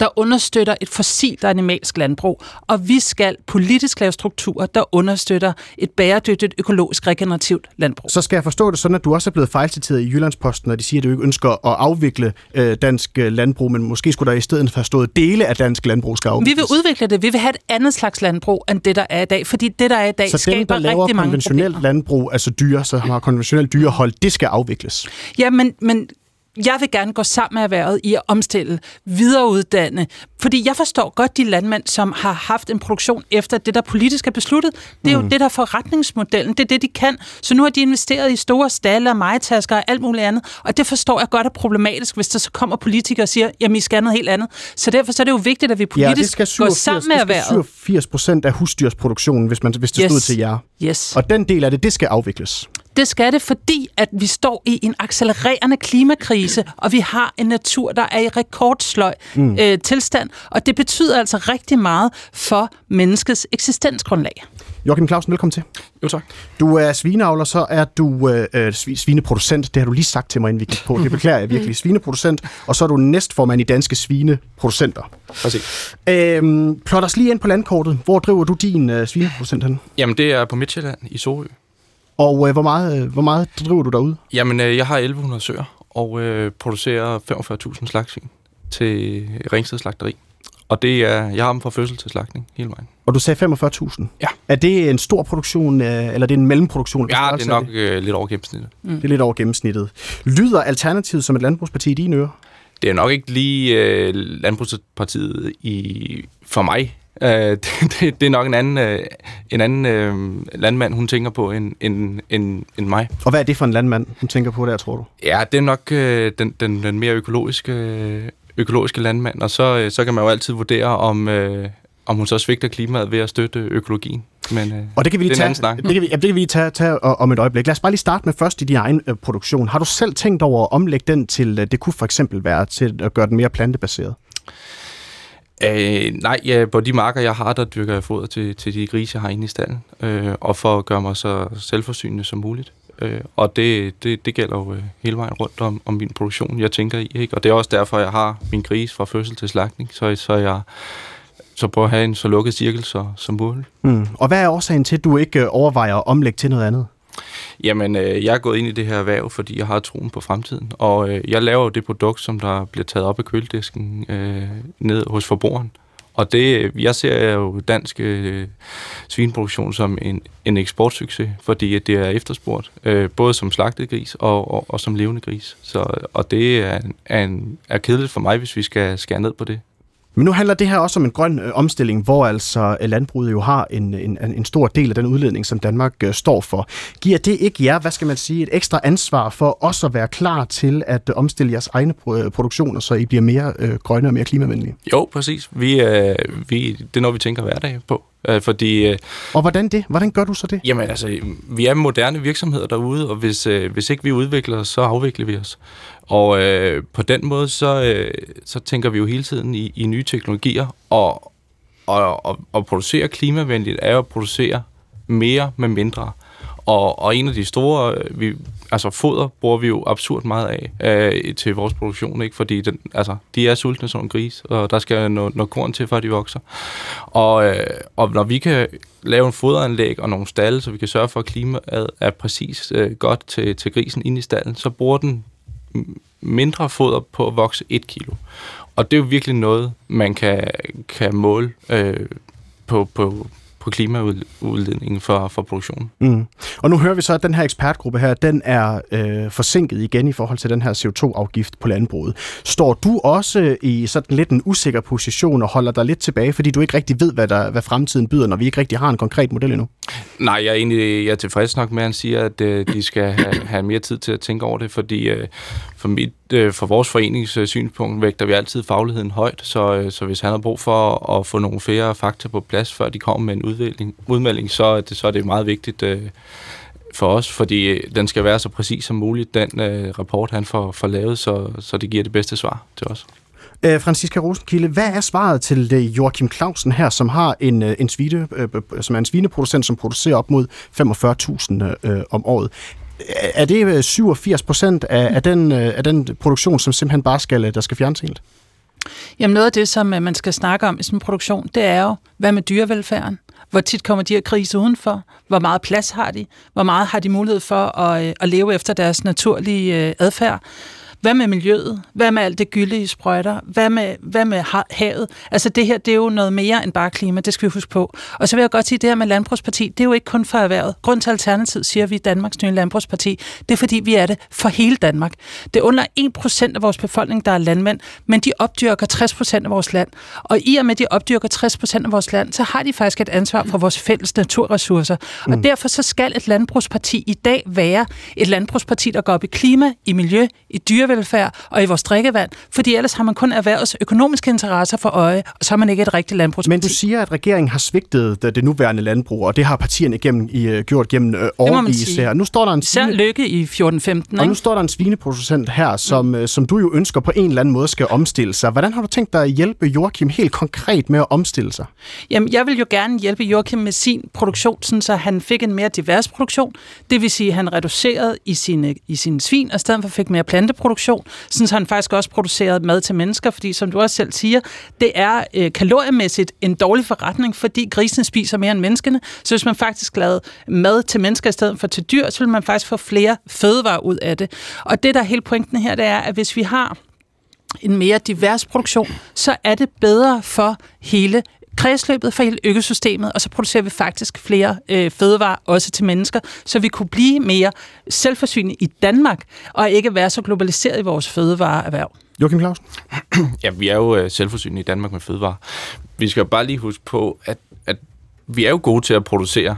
der understøtter et fossilt og animalsk landbrug, og vi skal politisk lave strukturer, der understøtter et bæredygtigt, økologisk, regenerativt landbrug. Så skal jeg forstå det sådan, at du også er blevet fejlciteret i Jyllandsposten, når de siger, at du ikke ønsker at afvikle øh, dansk øh, landbrug, men måske skulle der i stedet for stået dele af dansk landbrug skal afvikles. Vi vil udvikle det. Vi vil have et andet slags landbrug, end det, der er i dag, fordi det, der er i dag, så skaber dem, der laver rigtig mange konventionelt landbrug, altså dyre, så har konventionelt dyrehold, det skal afvikles. Ja, men, men jeg vil gerne gå sammen med erhvervet i at omstille, videreuddanne, fordi jeg forstår godt de landmænd, som har haft en produktion efter det, der politisk er besluttet. Det er mm. jo det, der er forretningsmodellen. Det er det, de kan. Så nu har de investeret i store stalle og majtasker og alt muligt andet, og det forstår jeg godt er problematisk, hvis der så kommer politikere og siger, jamen I skal noget helt andet. Så derfor så er det jo vigtigt, at vi politisk ja, det skal 87, går sammen med erhvervet. Det skal 87 procent af husdyrsproduktionen, hvis, man, hvis det yes. stod til jer. Yes. Og den del af det, det skal afvikles. Det skal det, fordi at vi står i en accelererende klimakrise, og vi har en natur, der er i rekordsløj mm. øh, tilstand, og det betyder altså rigtig meget for menneskets eksistensgrundlag. Joachim Clausen, velkommen til. Jo, tak. Du er svineavler, så er du øh, øh svineproducent. Det har du lige sagt til mig, inden vi gik på. Det beklager jeg virkelig. Svineproducent, og så er du næstformand i Danske Svineproducenter. Præcis. Øhm, plot os lige ind på landkortet. Hvor driver du din øh, svineproducent hen? Jamen, det er på Midtjylland i Sorø. Og øh, hvor, meget, øh, hvor meget driver du derude? Jamen, øh, jeg har 1100 søer og øh, producerer 45.000 slagsvin til Ringsted Slagteri. Og det er, jeg har dem fra fødsel til slagtning hele vejen. Og du sagde 45.000? Ja. Er det en stor produktion, øh, eller er det en mellemproduktion? Ja, det er nok øh, lidt over gennemsnittet. Mm. Det er lidt over gennemsnittet. Lyder Alternativet som et landbrugsparti i dine ører? Det er nok ikke lige øh, landbrugspartiet i, for mig. Uh, *laughs* det, det, det er nok en anden, uh, en anden uh, landmand, hun tænker på, end, end, end, end mig. Og hvad er det for en landmand, hun tænker på der, tror du? Ja, det er nok uh, den, den, den mere økologiske, økologiske landmand, og så, uh, så kan man jo altid vurdere, om, uh, om hun så svigter klimaet ved at støtte økologien. Men, uh, og det kan vi lige tage, snak. Det kan vi, ja, det kan vi lige tage, tage om et øjeblik. Lad os bare lige starte med først i din egen uh, produktion. Har du selv tænkt over at omlægge den til, uh, det kunne for eksempel være til at gøre den mere plantebaseret? Øh, nej, ja, på de marker, jeg har, der dyrker jeg foder til, til de grise, jeg har inde i stallen, øh, og for at gøre mig så selvforsynende som muligt. Øh, og det, det, det gælder jo øh, hele vejen rundt om, om min produktion, jeg tænker i. Ikke? Og det er også derfor, jeg har min gris fra fødsel til slagtning, så, så jeg så prøver at have en så lukket cirkel så, som muligt. Mm. Og hvad er årsagen til, at du ikke øh, overvejer at omlægge til noget andet? Jamen, øh, jeg er gået ind i det her erhverv, fordi jeg har troen på fremtiden. Og øh, jeg laver det produkt, som der bliver taget op af køledisken øh, ned hos forbrugeren. Og det, øh, jeg ser jo dansk øh, svineproduktion som en, en eksportsucces, fordi det er efterspurgt, øh, både som slagtet gris og, og, og som levende gris. Så, og det er, er, en, er kedeligt for mig, hvis vi skal skære ned på det. Men nu handler det her også om en grøn øh, omstilling, hvor altså øh, landbruget jo har en, en, en stor del af den udledning, som Danmark øh, står for. Giver det ikke jer, hvad skal man sige, et ekstra ansvar for også at være klar til at øh, omstille jeres egne produktioner, så I bliver mere øh, grønne og mere klimavenlige? Jo, præcis. Vi, øh, vi, det er noget, vi tænker hver dag på. Øh, fordi, øh, og hvordan det? Hvordan gør du så det? Jamen altså, vi er moderne virksomheder derude, og hvis, øh, hvis ikke vi udvikler os, så afvikler vi os. Og øh, på den måde, så, øh, så tænker vi jo hele tiden i, i nye teknologier, og, og, og, og producere klimavenligt er jo at producere mere med mindre. Og, og en af de store, øh, vi, altså foder bruger vi jo absurd meget af øh, til vores produktion, ikke? fordi den, altså, de er sultne som en gris, og der skal noget, noget korn til, for at de vokser. Og, øh, og når vi kan lave en foderanlæg og nogle stalle, så vi kan sørge for, at klimaet er præcis øh, godt til, til grisen inde i stallen, så bruger den mindre foder på at vokse et kilo. Og det er jo virkelig noget, man kan, kan måle øh, på, på, på klimaudledningen for, for produktionen. Mm. Og nu hører vi så, at den her ekspertgruppe her, den er øh, forsinket igen i forhold til den her CO2-afgift på landbruget. Står du også øh, i sådan lidt en usikker position og holder dig lidt tilbage, fordi du ikke rigtig ved, hvad, der, hvad fremtiden byder, når vi ikke rigtig har en konkret model endnu? Nej, jeg er egentlig jeg er tilfreds nok med, at han siger, at øh, de skal have, have mere tid til at tænke over det, fordi øh, for, mit, øh, for vores forenings øh, synspunkt vægter vi altid fagligheden højt, så, øh, så hvis han har brug for at få nogle flere fakta på plads, før de kommer med en udmelding, udmelding så, det, så er det meget vigtigt øh, for os, fordi øh, den skal være så præcis som muligt, den øh, rapport, han får, får lavet, så, så det giver det bedste svar til os. Øh, Franziska Rosenkilde, hvad er svaret til øh, Joachim Clausen her, som har en, øh, en svine, øh, som er en svineproducent, som producerer op mod 45.000 øh, om året? Er det øh, 87 procent af, af, den, af den produktion, som simpelthen bare skal, der skal fjernes helt? Jamen noget af det, som man skal snakke om i sådan en produktion, det er jo, hvad med dyrevelfærden? Hvor tit kommer de her krise udenfor? Hvor meget plads har de? Hvor meget har de mulighed for at, at leve efter deres naturlige adfærd? Hvad med miljøet? Hvad med alt det gylde i sprøjter? Hvad med, hvad med havet? Altså det her, det er jo noget mere end bare klima, det skal vi huske på. Og så vil jeg godt sige, at det her med Landbrugsparti, det er jo ikke kun for erhvervet. Grund til Alternativ siger vi Danmarks nye Landbrugsparti, det er fordi, vi er det for hele Danmark. Det er under 1% af vores befolkning, der er landmænd, men de opdyrker 60% af vores land. Og i og med, at de opdyrker 60% af vores land, så har de faktisk et ansvar for vores fælles naturressourcer. Mm. Og derfor så skal et landbrugsparti i dag være et landbrugsparti, der går op i klima, i miljø, i dyre dyrevelfærd og i vores drikkevand, fordi ellers har man kun erhvervets økonomiske interesser for øje, og så er man ikke et rigtigt landbrugsparti. Men du siger, at regeringen har svigtet det, nuværende landbrug, og det har partierne igennem, i, uh, gjort gennem uh, årvis her. Nu står der en svine... Lykke i 14-15, Og nu står der en svineproducent her, som, mm. uh, som du jo ønsker på en eller anden måde skal omstille sig. Hvordan har du tænkt dig at hjælpe Joachim helt konkret med at omstille sig? Jamen, jeg vil jo gerne hjælpe Joachim med sin produktion, sådan så han fik en mere divers produktion. Det vil sige, at han reducerede i sine, i sine svin, og i stedet for fik mere planteproduktion produktion, sådan så han faktisk også produceret mad til mennesker, fordi som du også selv siger, det er øh, kaloriemæssigt en dårlig forretning, fordi grisene spiser mere end menneskene. Så hvis man faktisk lavede mad til mennesker i stedet for til dyr, så vil man faktisk få flere fødevarer ud af det. Og det, der er hele pointen her, det er, at hvis vi har en mere divers produktion, så er det bedre for hele kredsløbet for hele økosystemet, og så producerer vi faktisk flere øh, fødevarer også til mennesker, så vi kunne blive mere selvforsynende i Danmark, og ikke være så globaliseret i vores fødevareerhverv. Joachim Clausen? ja, vi er jo øh, selvforsynende i Danmark med fødevarer. Vi skal bare lige huske på, at, at vi er jo gode til at producere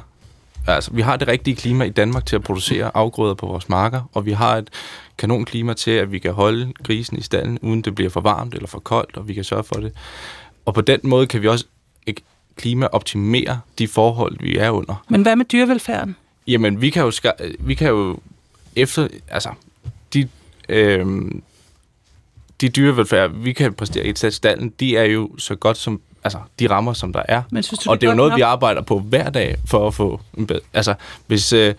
Altså, vi har det rigtige klima i Danmark til at producere afgrøder på vores marker, og vi har et kanonklima til, at vi kan holde grisen i stallen, uden det bliver for varmt eller for koldt, og vi kan sørge for det. Og på den måde kan vi også klimaoptimere de forhold, vi er under. Men hvad med dyrevelfærden? Jamen, vi kan jo, vi kan jo efter, altså, de, øh, de dyrevelfærd, vi kan præstere i et stallen, de er jo så godt som, altså, de rammer, som der er. Men synes du, og det er jo noget, nok? vi arbejder på hver dag for at få en bedre, altså, hvis, øh,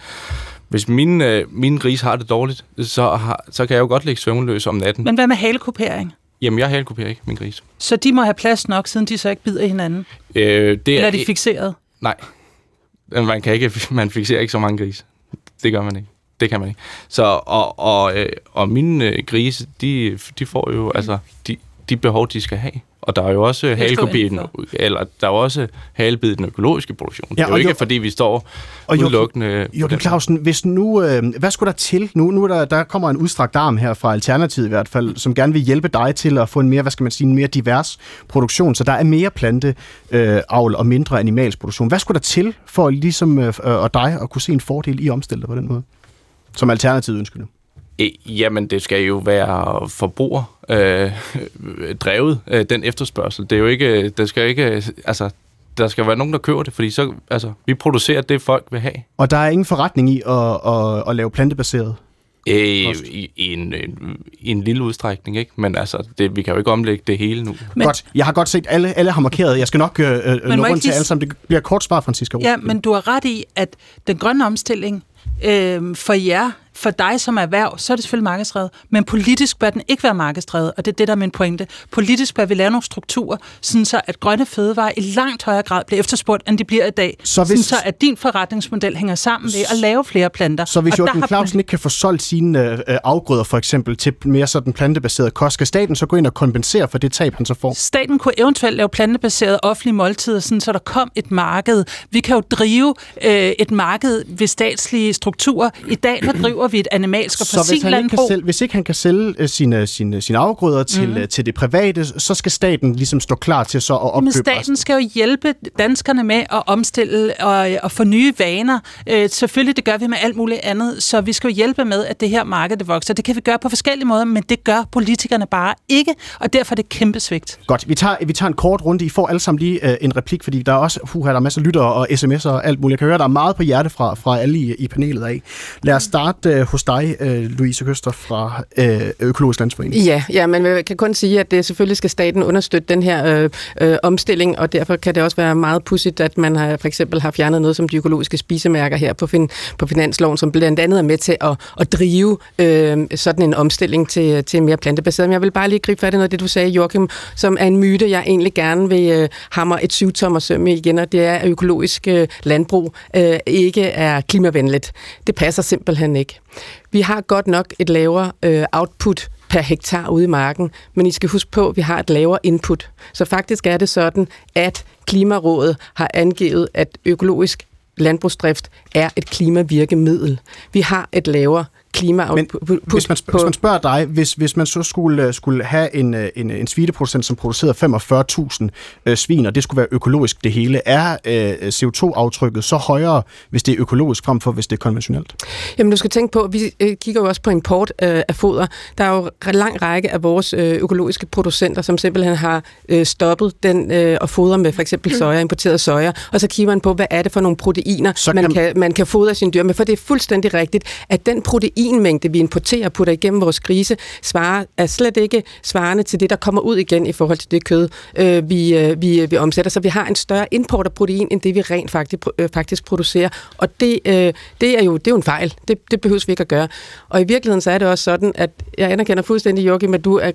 hvis min, øh, min gris har det dårligt, så, har, så kan jeg jo godt ligge søvnløs om natten. Men hvad med halekupering? Jamen, jeg halekopierer ikke min gris. Så de må have plads nok, siden de så ikke bider hinanden? Øh, det Eller er de fixeret? Nej. Man, kan ikke, man fixerer ikke så mange grise. Det gør man ikke. Det kan man ikke. Så, og, og, øh, og mine øh, grise, de, de får jo altså de, de behov, de skal have. Og der er jo også halekopien, eller der er jo også halebid den økologiske produktion. Ja, det er jo ikke, jo, fordi vi står og udelukkende... Jørgen Clausen, hvis nu, øh, hvad skulle der til? Nu, nu der, der kommer en udstrakt arm her fra Alternativet i hvert fald, som gerne vil hjælpe dig til at få en mere, hvad skal man sige, en mere divers produktion, så der er mere planteavl øh, og mindre animalsk produktion. Hvad skulle der til for ligesom øh, og dig at kunne se en fordel i omstillet på den måde, som Alternativet ønsker det? Jamen, det skal jo være forbruger øh, *laughs* drevet, øh, den efterspørgsel. Det er jo ikke, der skal ikke, altså, der skal være nogen, der køber det, fordi så, altså, vi producerer det, folk vil have. Og der er ingen forretning i at, at, at lave plantebaseret? Øh, i, i, en, en, I en lille udstrækning, ikke? Men altså, det, vi kan jo ikke omlægge det hele nu. Men, godt. Jeg har godt set, alle, alle har markeret. Jeg skal nok øh, nå rundt til alle sammen. Det bliver kort svar, Francisco. Ja, men du har ret i, at den grønne omstilling øh, for jer, for dig som erhverv, så er det selvfølgelig markedsdrevet, men politisk bør den ikke være markedsdrevet, og det er det, der er min pointe. Politisk bør vi lave nogle strukturer, sådan så at grønne fødevarer i langt højere grad bliver efterspurgt, end de bliver i dag. Så hvis, sådan så at din forretningsmodel hænger sammen ved at lave flere planter. Så hvis Jørgen Clausen ikke kan få solgt sine øh, afgrøder for eksempel til mere sådan plantebaseret kost, skal staten så gå ind og kompensere for det tab, han så får? Staten kunne eventuelt lave plantebaserede offentlige måltider, sådan så der kom et marked. Vi kan jo drive øh, et marked ved statslige strukturer. I dag der driver driver vi et animalsk og hvis landbrug. Ikke sælge, hvis ikke han kan sælge uh, sine, sine, sine afgrøder til, mm. til det private, så skal staten ligesom stå klar til så at opkøbe Men staten resten. skal jo hjælpe danskerne med at omstille og, og få nye vaner. Uh, selvfølgelig, det gør vi med alt muligt andet, så vi skal jo hjælpe med, at det her marked det vokser. Det kan vi gøre på forskellige måder, men det gør politikerne bare ikke, og derfor er det kæmpe svigt. Godt, vi tager, vi tager en kort runde. I får alle sammen lige uh, en replik, fordi der er også uh, der er masser af lyttere og sms'er og alt muligt. Jeg kan høre, der er meget på hjerte fra, fra alle i, i panelet af. Lad os starte øh, hos dig, øh, Louise Køster fra øh, Økologisk Landsforening. Ja, ja, men kan kun sige, at det selvfølgelig skal staten understøtte den her øh, øh, omstilling, og derfor kan det også være meget pudsigt, at man har for eksempel har fjernet noget som de økologiske spisemærker her på, fin, på finansloven, som blandt andet er med til at, at drive øh, sådan en omstilling til, til mere plantebaseret. Men jeg vil bare lige gribe fat i noget af det, du sagde, Joachim, som er en myte, jeg egentlig gerne vil øh, hamre et syvtommer søm igen, og det er, at økologisk øh, landbrug øh, ikke er klimavenligt. Det passer simpelthen ikke. Vi har godt nok et lavere øh, output per hektar ude i marken, men I skal huske på, at vi har et lavere input. Så faktisk er det sådan, at Klimarådet har angivet, at økologisk landbrugsdrift er et klimavirkemiddel. Vi har et lavere klima Men hvis man, på, hvis man spørger dig, hvis, hvis man så skulle, øh, skulle have en, øh, en, en svineproducent, som producerede 45.000 øh, svin, og det skulle være økologisk det hele, er øh, CO2-aftrykket så højere, hvis det er økologisk, frem for hvis det er konventionelt? Jamen du skal tænke på, vi øh, kigger jo også på import øh, af foder. Der er jo en lang række af vores øh, økologiske producenter, som simpelthen har øh, stoppet den øh, og fodre med for eksempel mm. soja, importeret soja, og så kigger man på, hvad er det for nogle proteiner, så man, kan... Kan, man kan fodre sine dyr med, for det er fuldstændig rigtigt, at den protein proteinmængde, vi importerer og putter igennem vores grise, svarer, er slet ikke svarende til det, der kommer ud igen i forhold til det kød, øh, vi, øh, vi, øh, vi omsætter. Så vi har en større import af protein, end det vi rent faktisk, øh, faktisk producerer. Og det, øh, det, er jo, det er jo en fejl. Det, det behøves vi ikke at gøre. Og i virkeligheden så er det også sådan, at jeg anerkender fuldstændig, Joachim, at du er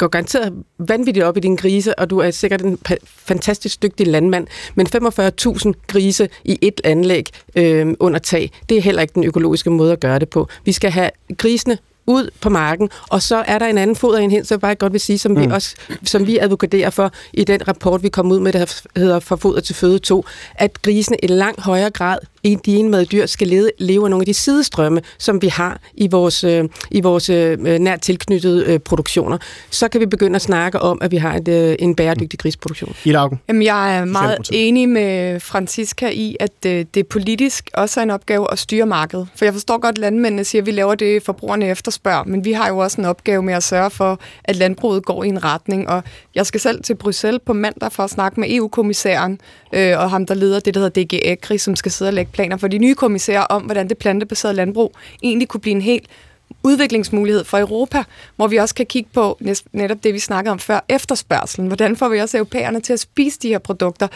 går garanteret vanvittigt op i din grise, og du er sikkert en fantastisk dygtig landmand, men 45.000 grise i et anlæg øh, under tag, det er heller ikke den økologiske måde at gøre det på. Vi skal have grisene ud på marken, og så er der en anden foderenhed, så jeg bare godt vil sige, som, mm. vi også, som vi advokaterer for i den rapport, vi kom ud med, der hedder Fra foder til føde 2, at grisene i langt højere grad de enmad dyr skal leve, leve af nogle af de sidestrømme, som vi har i vores, øh, i vores øh, nært tilknyttede øh, produktioner. Så kan vi begynde at snakke om, at vi har et, øh, en bæredygtig grisproduktion. I Laugen. Jamen, jeg er meget enig med Francisca i, at øh, det politisk også er en opgave at styre markedet. For jeg forstår godt, at landmændene siger, at vi laver det, forbrugerne efterspørger, men vi har jo også en opgave med at sørge for, at landbruget går i en retning. Og jeg skal selv til Bruxelles på mandag for at snakke med EU-kommissæren øh, og ham, der leder det, der hedder DG Agri, som skal sidde og lægge planer for de nye kommissærer om, hvordan det plantebaserede landbrug egentlig kunne blive en helt udviklingsmulighed for Europa, hvor vi også kan kigge på netop det, vi snakkede om før, efterspørgselen. Hvordan får vi også europæerne til at spise de her produkter?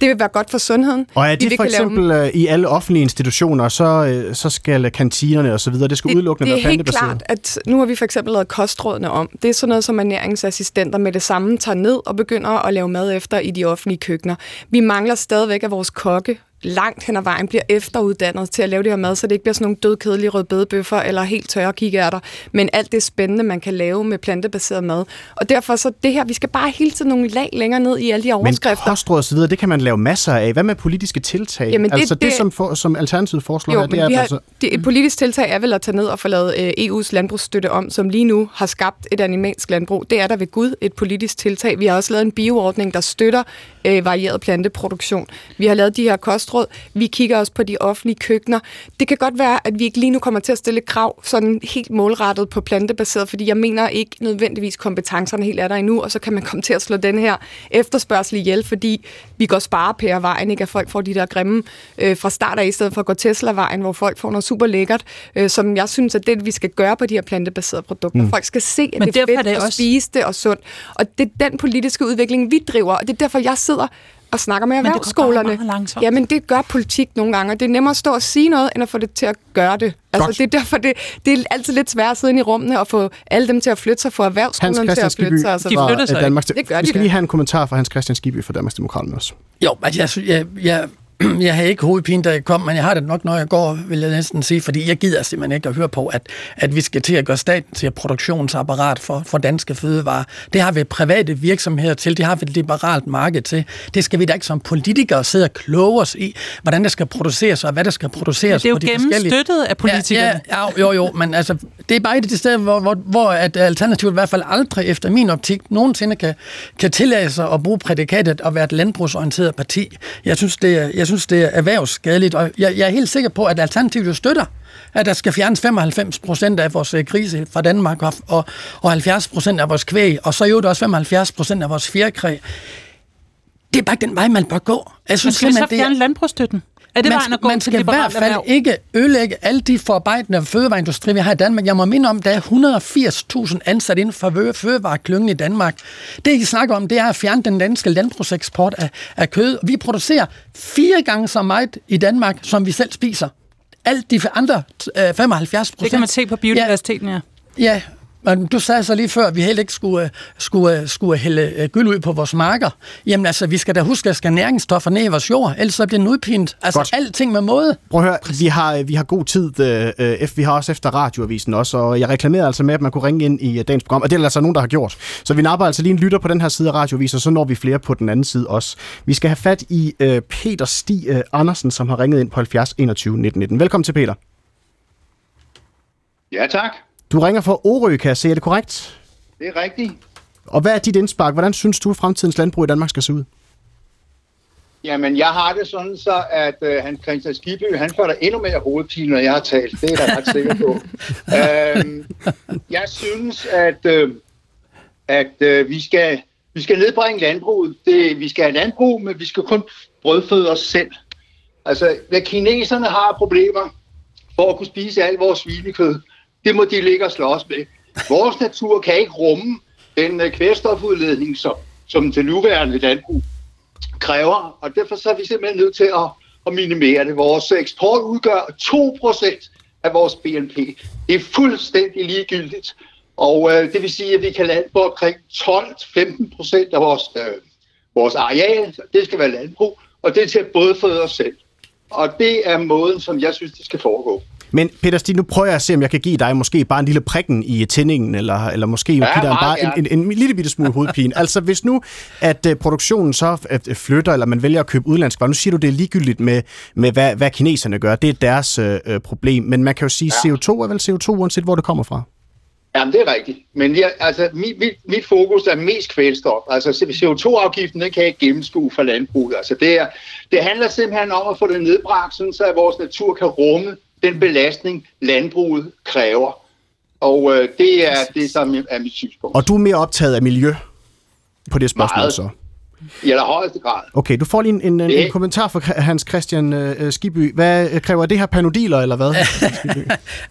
Det vil være godt for sundheden. Og er det vi for eksempel lave... Øh, i alle offentlige institutioner, så, øh, så skal kantinerne og så videre, det skal det, udelukkende være plantebaseret? Det er helt klart, at nu har vi for eksempel lavet kostrådene om. Det er sådan noget, som ernæringsassistenter med det samme tager ned og begynder at lave mad efter i de offentlige køkkener. Vi mangler stadigvæk af vores kokke langt hen ad vejen bliver efteruddannet til at lave det her mad, så det ikke bliver sådan nogle dødkedelige rødbedebøffer eller helt tørre kikærter, men alt det spændende, man kan lave med plantebaseret mad. Og derfor så det her, vi skal bare hele tiden nogle lag længere ned i alle de overskrifter. Men kostråd og så videre, det kan man lave masser af. Hvad med politiske tiltag? Jamen det, altså det, det som, for, som Alternativet foreslår jo, her, det er har, altså... Det, et politisk tiltag er vel at tage ned og få lavet øh, EU's landbrugsstøtte om, som lige nu har skabt et animalsk landbrug. Det er der ved Gud et politisk tiltag. Vi har også lavet en bioordning, der støtter øh, varieret planteproduktion. Vi har lavet de her kostråd. Vi kigger også på de offentlige køkkener. Det kan godt være, at vi ikke lige nu kommer til at stille krav sådan helt målrettet på plantebaseret, fordi jeg mener ikke nødvendigvis kompetencerne helt er der endnu, og så kan man komme til at slå den her efterspørgsel ihjel, fordi vi går spare vejen, ikke? at folk får de der grimme øh, fra start af, i stedet for at gå Tesla-vejen, hvor folk får noget super lækkert, øh, som jeg synes, at det, vi skal gøre på de her plantebaserede produkter. Mm. Folk skal se, at Men det er fedt er det at også... spise det og sundt. Og det er den politiske udvikling, vi driver, og det er derfor, jeg sidder og snakker med det går bare erhvervsskolerne. meget. Jamen, det gør politik nogle gange, og det er nemmere at stå og sige noget, end at få det til at gøre det. Altså, Godt. det er derfor, det, det er altid lidt svært at sidde inde i rummene og få alle dem til at flytte sig, få erhvervsskolerne til at flytte sig. og så De fra flytter sig Danmarks Det gør Vi de skal da. lige have en kommentar fra Hans Christian Skibby fra Danmarks Demokraterne også. Jo, altså, jeg, jeg, jeg, *clears throat* jeg havde ikke hovedpine, da jeg kom, men jeg har det nok, når jeg går, vil jeg næsten sige, fordi jeg gider simpelthen ikke at høre på, at, at vi skal til at gøre staten til et produktionsapparat for, for danske fødevarer. Det har vi private virksomheder til, det har vi et liberalt marked til. Det skal vi da ikke som politikere sidde og kloge os i, hvordan det skal produceres og hvad der skal produceres Det er jo på de forskellige... gennemstøttet af politikerne. Ja, ja, jo, jo, men altså, det er bare et af de steder, hvor, hvor, hvor at Alternativet i hvert fald aldrig efter min optik nogensinde kan, kan tillade sig at bruge prædikatet at være et landbrugsorienteret parti. Jeg synes, det er, jeg synes, det er erhvervsskadeligt, og jeg, jeg er helt sikker på, at Alternativet jo støtter, at der skal fjernes 95 procent af vores øh, grise fra Danmark og, og, og 70 procent af vores kvæg, og så jo også 75 procent af vores fjerkræ. Det er bare den vej, man bør gå. Jeg synes skal vi så simpelthen, det er- fjerne landbrugsstøtten? Er det man, vejen at gå man skal i hvert fald erhverv? ikke ødelægge alle de forarbejdende fødevareindustri, vi har i Danmark. Jeg må minde om, at der er 180.000 ansat inden for fø- fødevareklyngen i Danmark. Det, I snakker om, det er at fjerne den danske landbrugseksport af, af kød. Vi producerer fire gange så meget i Danmark, som vi selv spiser. Alt de andre øh, 75 procent. Det kan man se på biodiversiteten, ja. Ja, men du sagde så lige før, at vi heller ikke skulle, skulle, skulle hælde øh, gyld ud på vores marker. Jamen altså, vi skal da huske, at der skal næringsstoffer ned i vores jord, ellers så bliver den udpint. Altså, Godt. alting med måde. Prøv at høre, vi har, vi har god tid. Øh, øh, vi har også efter radioavisen også, og jeg reklamerede altså med, at man kunne ringe ind i øh, dagens program, og det er der altså nogen, der har gjort. Så vi napper altså lige en lytter på den her side af radioavisen, og så når vi flere på den anden side også. Vi skal have fat i øh, Peter Stig øh, Andersen, som har ringet ind på 70 21 19 19. Velkommen til, Peter. Ja, tak. Du ringer fra Orø, kan jeg se. Er det korrekt? Det er rigtigt. Og hvad er dit indspark? Hvordan synes du, at fremtidens landbrug i Danmark skal se ud? Jamen, jeg har det sådan så, at øh, han Christian Skibby, han får der endnu mere hovedpine, når jeg har talt. Det er jeg da ret sikker på. *laughs* øhm, jeg synes, at, øh, at øh, vi, skal, vi skal nedbringe landbruget. Det, vi skal have landbrug, men vi skal kun brødføde os selv. Altså, hvad kineserne har problemer for at kunne spise alt vores svinekød, det må de ligge og slås med. Vores natur kan ikke rumme den øh, kvælstofudledning, som, som det nuværende landbrug kræver, og derfor så er vi simpelthen nødt til at, at minimere det. Vores eksport udgør 2% af vores BNP. Det er fuldstændig ligegyldigt, og øh, det vil sige, at vi kan lande på omkring 12-15% af vores, øh, vores areal. Det skal være landbrug, og det er til at både føde os selv. Og det er måden, som jeg synes, det skal foregå. Men Peter Stig, nu prøver jeg at se, om jeg kan give dig måske bare en lille prikken i tændingen, eller, eller måske ja, give dig bare en, en, en, lille bitte smule hovedpine. *laughs* altså hvis nu, at uh, produktionen så uh, flytter, eller man vælger at købe udlandsk varer, nu siger du, det er ligegyldigt med, med hvad, hvad kineserne gør, det er deres uh, problem, men man kan jo sige, ja. CO2 er vel CO2, uanset hvor det kommer fra. Jamen, det er rigtigt. Men jeg, altså, mit, mit, mit fokus er mest kvælstof. Altså, CO2-afgiften, den kan jeg ikke gennemskue for landbruget. Altså, det, er, det handler simpelthen om at få det nedbragt, sådan så at vores natur kan rumme den belastning, landbruget kræver. Og øh, det er det, som er mit synspunkt. Og du er mere optaget af miljø på det spørgsmål Meget. så? I allerhøjeste grad. Okay, du får lige en, en, en, Det- en kommentar fra Hans Christian uh, Skibby. Hvad øh, kræver det her panodiler, eller hvad?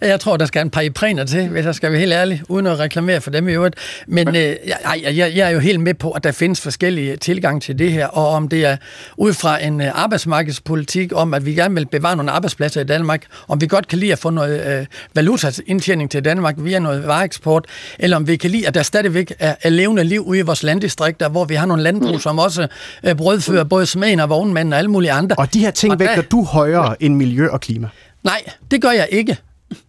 *laughs* Jeg tror, der skal en par iprener til, hvis jeg skal være helt ærlig, uden at reklamere for dem i øvrigt. Men øh, jeg, jeg, jeg er jo helt med på, at der findes forskellige tilgang til det her, og om det er ud fra en øh, arbejdsmarkedspolitik, om at vi gerne vil bevare nogle arbejdspladser i Danmark, om vi godt kan lide at få noget øh, valutaindtjening til Danmark via noget vareeksport, eller om vi kan lide, at der stadigvæk er, er levende liv ude i vores landdistrikter, hvor vi har nogle landbrug, som også øh, brødfører både smeden og vognmænd og alle mulige andre. Og de her ting Og vægter du højere end miljø og klima. Nej, det gør jeg ikke.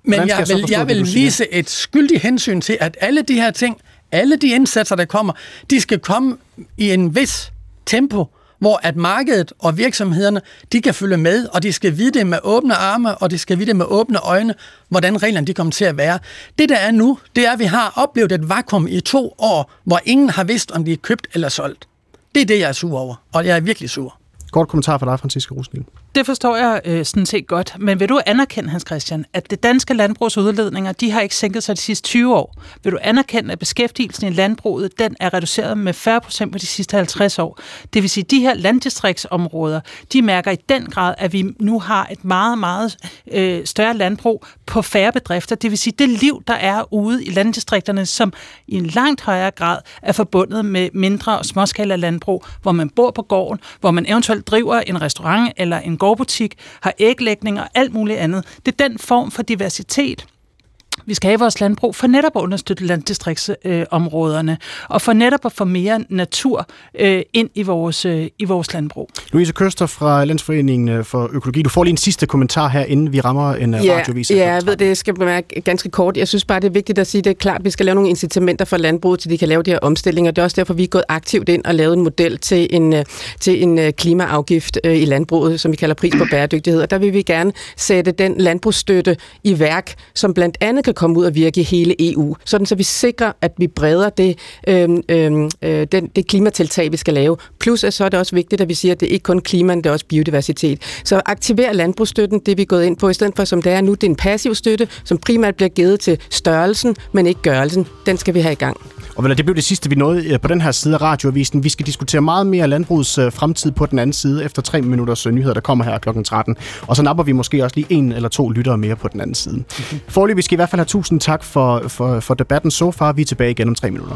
Men jeg jeg vil, jeg vil vise et skyldigt hensyn til, at alle de her ting, alle de indsatser, der kommer, de skal komme i en vis tempo, hvor at markedet og virksomhederne, de kan følge med, og de skal vide det med åbne arme, og de skal vide det med åbne øjne, hvordan reglerne de kommer til at være. Det der er nu, det er, at vi har oplevet et vakuum i to år, hvor ingen har vidst, om de er købt eller solgt. Det er det, jeg er sur over, og jeg er virkelig sur. Kort kommentar fra dig, Francisca Rusnil det forstår jeg øh, sådan set godt. Men vil du anerkende, Hans Christian, at det danske landbrugs udledninger, de har ikke sænket sig de sidste 20 år? Vil du anerkende, at beskæftigelsen i landbruget, den er reduceret med 40 procent på de sidste 50 år? Det vil sige, at de her landdistriktsområder, de mærker i den grad, at vi nu har et meget, meget øh, større landbrug på færre bedrifter. Det vil sige, det liv, der er ude i landdistrikterne, som i en langt højere grad er forbundet med mindre og småskala landbrug, hvor man bor på gården, hvor man eventuelt driver en restaurant eller en gårdbutik, har æglægning og alt muligt andet. Det er den form for diversitet, vi skal have vores landbrug for netop at understøtte landdistriktsområderne øh, og for netop at få mere natur øh, ind i vores, øh, i vores landbrug. Louise Køster fra Landsforeningen øh, for Økologi. Du får lige en sidste kommentar her, inden vi rammer en øh, ja, radiovis. Ja, jeg ved det. Jeg skal bemærke ganske kort. Jeg synes bare, det er vigtigt at sige, det er klart, at vi skal lave nogle incitamenter for landbruget, til de kan lave de her omstillinger. Det er også derfor, vi er gået aktivt ind og lavet en model til en, til en klimaafgift i landbruget, som vi kalder pris på bæredygtighed. Og der vil vi gerne sætte den landbrugsstøtte i værk, som blandt andet kan komme ud og virke i hele EU, sådan så vi sikrer, at vi breder det, øh, øh, den, det klimatiltag, vi skal lave. Plus at så er det også vigtigt, at vi siger, at det er ikke kun klima, det er også biodiversitet. Så aktiver landbrugsstøtten, det er vi gået ind på, i stedet for som det er nu, det er en passiv støtte, som primært bliver givet til størrelsen, men ikke gørelsen. Den skal vi have i gang. Og vel, det blev det sidste, vi nåede øh, på den her side af radioavisen. Vi skal diskutere meget mere landbrugets øh, fremtid på den anden side efter tre minutters øh, nyheder, der kommer her kl. 13. Og så napper vi måske også lige en eller to lyttere mere på den anden side. *laughs* Forløb, vi skal i hvert fald have tusind tak for, for, for debatten så far. Vi er tilbage igen om tre minutter.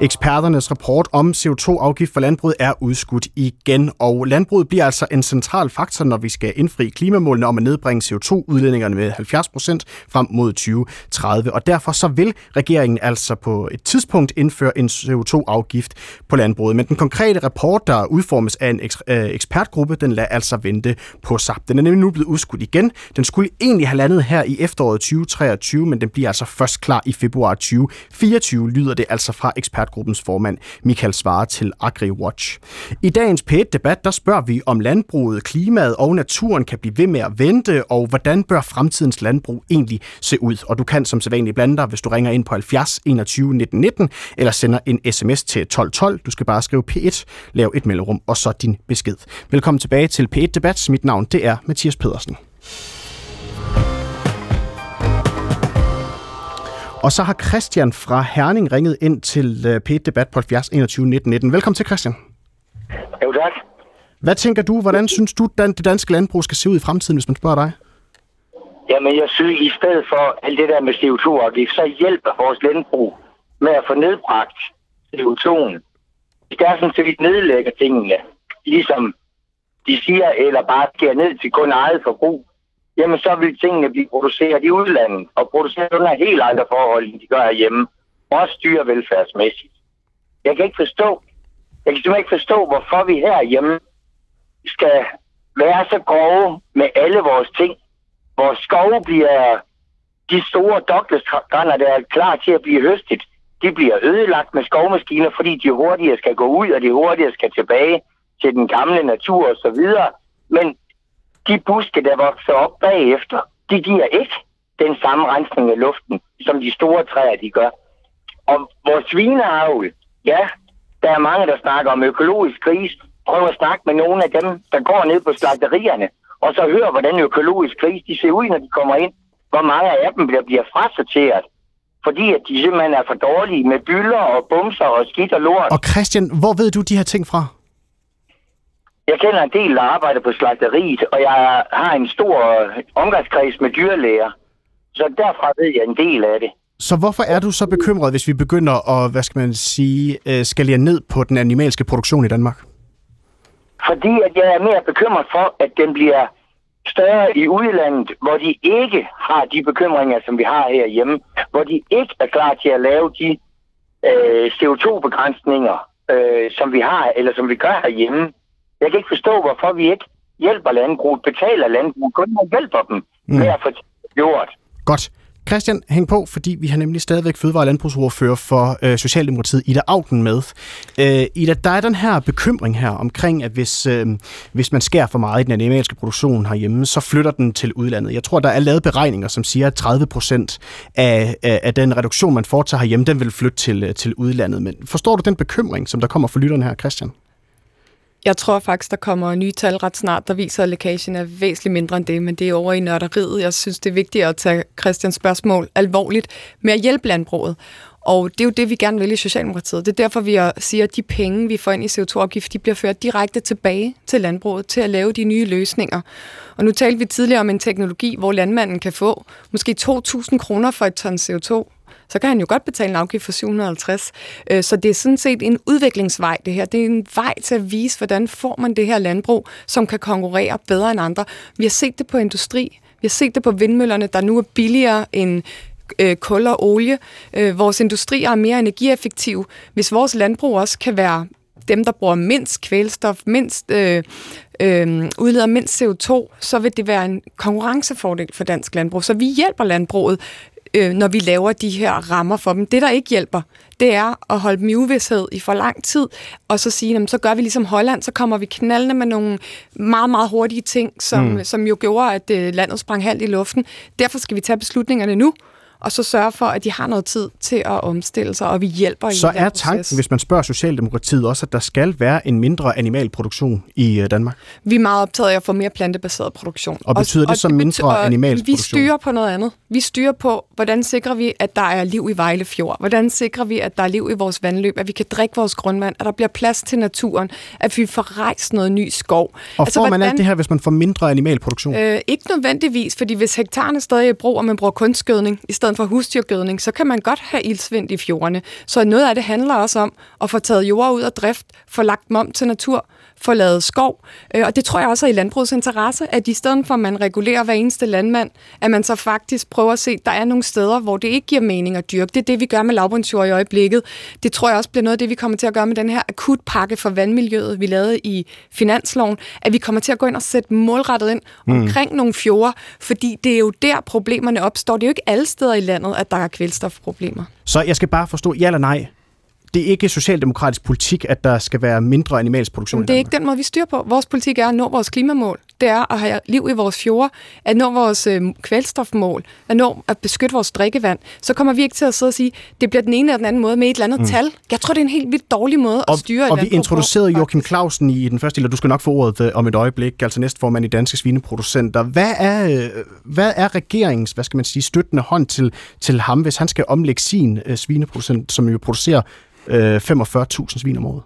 Eksperternes rapport om CO2-afgift for landbruget er udskudt igen, og landbruget bliver altså en central faktor, når vi skal indfri klimamålene om at nedbringe CO2-udledningerne med 70 procent frem mod 2030. Og derfor så vil regeringen altså på et tidspunkt indføre en CO2-afgift på landbruget. Men den konkrete rapport, der udformes af en øh, ekspertgruppe, den lader altså vente på sig. Den er nemlig nu blevet udskudt igen. Den skulle egentlig have landet her i efteråret 2023, men den bliver altså først klar i februar 2024, lyder det altså fra ekspert ekspertgruppens formand Michael Svare til AgriWatch. I dagens P1-debat, der spørger vi om landbruget, klimaet og naturen kan blive ved med at vente, og hvordan bør fremtidens landbrug egentlig se ud? Og du kan som sædvanligt blande dig, hvis du ringer ind på 70 21 19 19, eller sender en sms til 1212. Du skal bare skrive P1, lav et mellemrum, og så din besked. Velkommen tilbage til P1-debat. Mit navn det er Mathias Pedersen. Og så har Christian fra Herning ringet ind til øh, p Debat på 70 21 19 19. Velkommen til, Christian. Jo, tak. Hvad tænker du, hvordan synes du, det danske landbrug skal se ud i fremtiden, hvis man spørger dig? Jamen, jeg synes, i stedet for alt det der med CO2-afgift, så hjælper vores landbrug med at få nedbragt CO2'en. Det er sådan set nedlægger tingene, ligesom de siger, eller bare skærer ned til kun eget forbrug jamen så vil tingene blive produceret i udlandet, og produceret under helt andre forhold, end de gør herhjemme. Også dyrevelfærdsmæssigt. Jeg kan ikke forstå, jeg kan simpelthen ikke forstå, hvorfor vi herhjemme skal være så grove med alle vores ting. Vores skove bliver de store douglas der er klar til at blive høstet, de bliver ødelagt med skovmaskiner, fordi de hurtigere skal gå ud, og de hurtigere skal tilbage til den gamle natur osv. Men de buske, der vokser op bagefter, de giver ikke den samme rensning af luften, som de store træer, de gør. Og vores svineavl, ja, der er mange, der snakker om økologisk gris. Prøv at snakke med nogle af dem, der går ned på slagterierne, og så hør, hvordan økologisk gris de ser ud, når de kommer ind. Hvor mange af dem bliver, bliver frasorteret fordi at de simpelthen er for dårlige med byller og bumser og skidt og lort. Og Christian, hvor ved du de her ting fra? Jeg kender en del, der arbejder på slagteriet, og jeg har en stor omgangskreds med dyrlæger. Så derfra ved jeg en del af det. Så hvorfor er du så bekymret, hvis vi begynder at, hvad skal man sige, øh, skalere ned på den animalske produktion i Danmark? Fordi at jeg er mere bekymret for, at den bliver større i udlandet, hvor de ikke har de bekymringer, som vi har herhjemme. Hvor de ikke er klar til at lave de øh, CO2-begrænsninger, øh, som vi har, eller som vi gør herhjemme. Jeg kan ikke forstå, hvorfor vi ikke hjælper landbruget, betaler landbruget, kun man hjælper dem mm. med at få gjort. Godt. Christian, hæng på, fordi vi har nemlig stadigvæk fødevare- og landbrugsordfører for øh, Socialdemokratiet, Ida Augen, med. Øh, Ida, der er den her bekymring her omkring, at hvis, øh, hvis man skærer for meget i den animalske produktion herhjemme, så flytter den til udlandet. Jeg tror, der er lavet beregninger, som siger, at 30 procent af, af, af den reduktion, man foretager herhjemme, den vil flytte til, øh, til udlandet. Men forstår du den bekymring, som der kommer fra lytterne her, Christian? Jeg tror faktisk, der kommer nye tal ret snart, der viser, at lækagen er væsentligt mindre end det, men det er over i nørderiet. Jeg synes, det er vigtigt at tage Christians spørgsmål alvorligt med at hjælpe landbruget. Og det er jo det, vi gerne vil i Socialdemokratiet. Det er derfor, vi siger, at de penge, vi får ind i CO2-afgift, de bliver ført direkte tilbage til landbruget til at lave de nye løsninger. Og nu talte vi tidligere om en teknologi, hvor landmanden kan få måske 2.000 kroner for et ton CO2 så kan han jo godt betale en afgift for 750. Øh, så det er sådan set en udviklingsvej, det her. Det er en vej til at vise, hvordan får man det her landbrug, som kan konkurrere bedre end andre. Vi har set det på industri. Vi har set det på vindmøllerne, der nu er billigere end øh, kul og olie. Øh, vores industri er mere energieffektiv. Hvis vores landbrug også kan være dem, der bruger mindst kvælstof, mindst øh, øh, udleder mindst CO2, så vil det være en konkurrencefordel for dansk landbrug. Så vi hjælper landbruget øh, når vi laver de her rammer for dem. Det, der ikke hjælper, det er at holde dem i uvidshed i for lang tid, og så sige, jamen, så gør vi ligesom Holland, så kommer vi knaldende med nogle meget, meget hurtige ting, som, mm. som jo gjorde, at øh, landet sprang halvt i luften. Derfor skal vi tage beslutningerne nu, og så sørge for, at de har noget tid til at omstille sig, og vi hjælper så i Så er tanken, hvis man spørger Socialdemokratiet også, at der skal være en mindre animalproduktion i øh, Danmark? Vi er meget optaget af at få mere plantebaseret produktion. Og betyder og, det så mindre animalsk Vi styrer på noget andet. Vi styrer på, hvordan sikrer vi, at der er liv i Vejle Fjord? Hvordan sikrer vi, at der er liv i vores vandløb? At vi kan drikke vores grundvand? At der bliver plads til naturen? At vi får rejst noget ny skov? Og altså, får man hvordan, alt det her, hvis man får mindre animalproduktion? Øh, ikke nødvendigvis, fordi hvis hektarerne stadig er i brug, og man bruger kunstgødning i stedet for husdyrgødning, så kan man godt have ildsvind i fjordene. Så noget af det handler også om at få taget jord ud af drift, få lagt dem om til natur, få lavet skov. Øh, og det tror jeg også er i landbrugets interesse, at i stedet for, at man regulerer hver eneste landmand, at man så faktisk prøver at se, at der er nogle steder, hvor det ikke giver mening at dyrke. Det er det, vi gør med lavbundsjord i øjeblikket. Det tror jeg også bliver noget af det, vi kommer til at gøre med den her akutpakke for vandmiljøet, vi lavede i finansloven, at vi kommer til at gå ind og sætte målrettet ind mm. omkring nogle fjorde, fordi det er jo der, problemerne opstår. Det er jo ikke alle steder i landet, at der er kvælstofproblemer. Så jeg skal bare forstå, ja eller nej, det er ikke socialdemokratisk politik, at der skal være mindre animalsk produktion Men det er ikke den måde, vi styrer på. Vores politik er at nå vores klimamål. Det er at have liv i vores fjorde, at nå vores øh, kvælstofmål, at nå at beskytte vores drikkevand. Så kommer vi ikke til at sidde og sige, det bliver den ene eller den anden måde med et eller andet mm. tal. Jeg tror, det er en helt vildt dårlig måde og, at styre Og vi introducerede på, Joachim Clausen i den første del, og du skal nok få ordet øh, om et øjeblik, altså næstformand i Danske Svineproducenter. Hvad er, øh, hvad er regeringens, hvad skal man sige, støttende hånd til, til ham, hvis han skal omlægge sin uh, svineproducent, som jo producerer øh, 45.000 svin om året.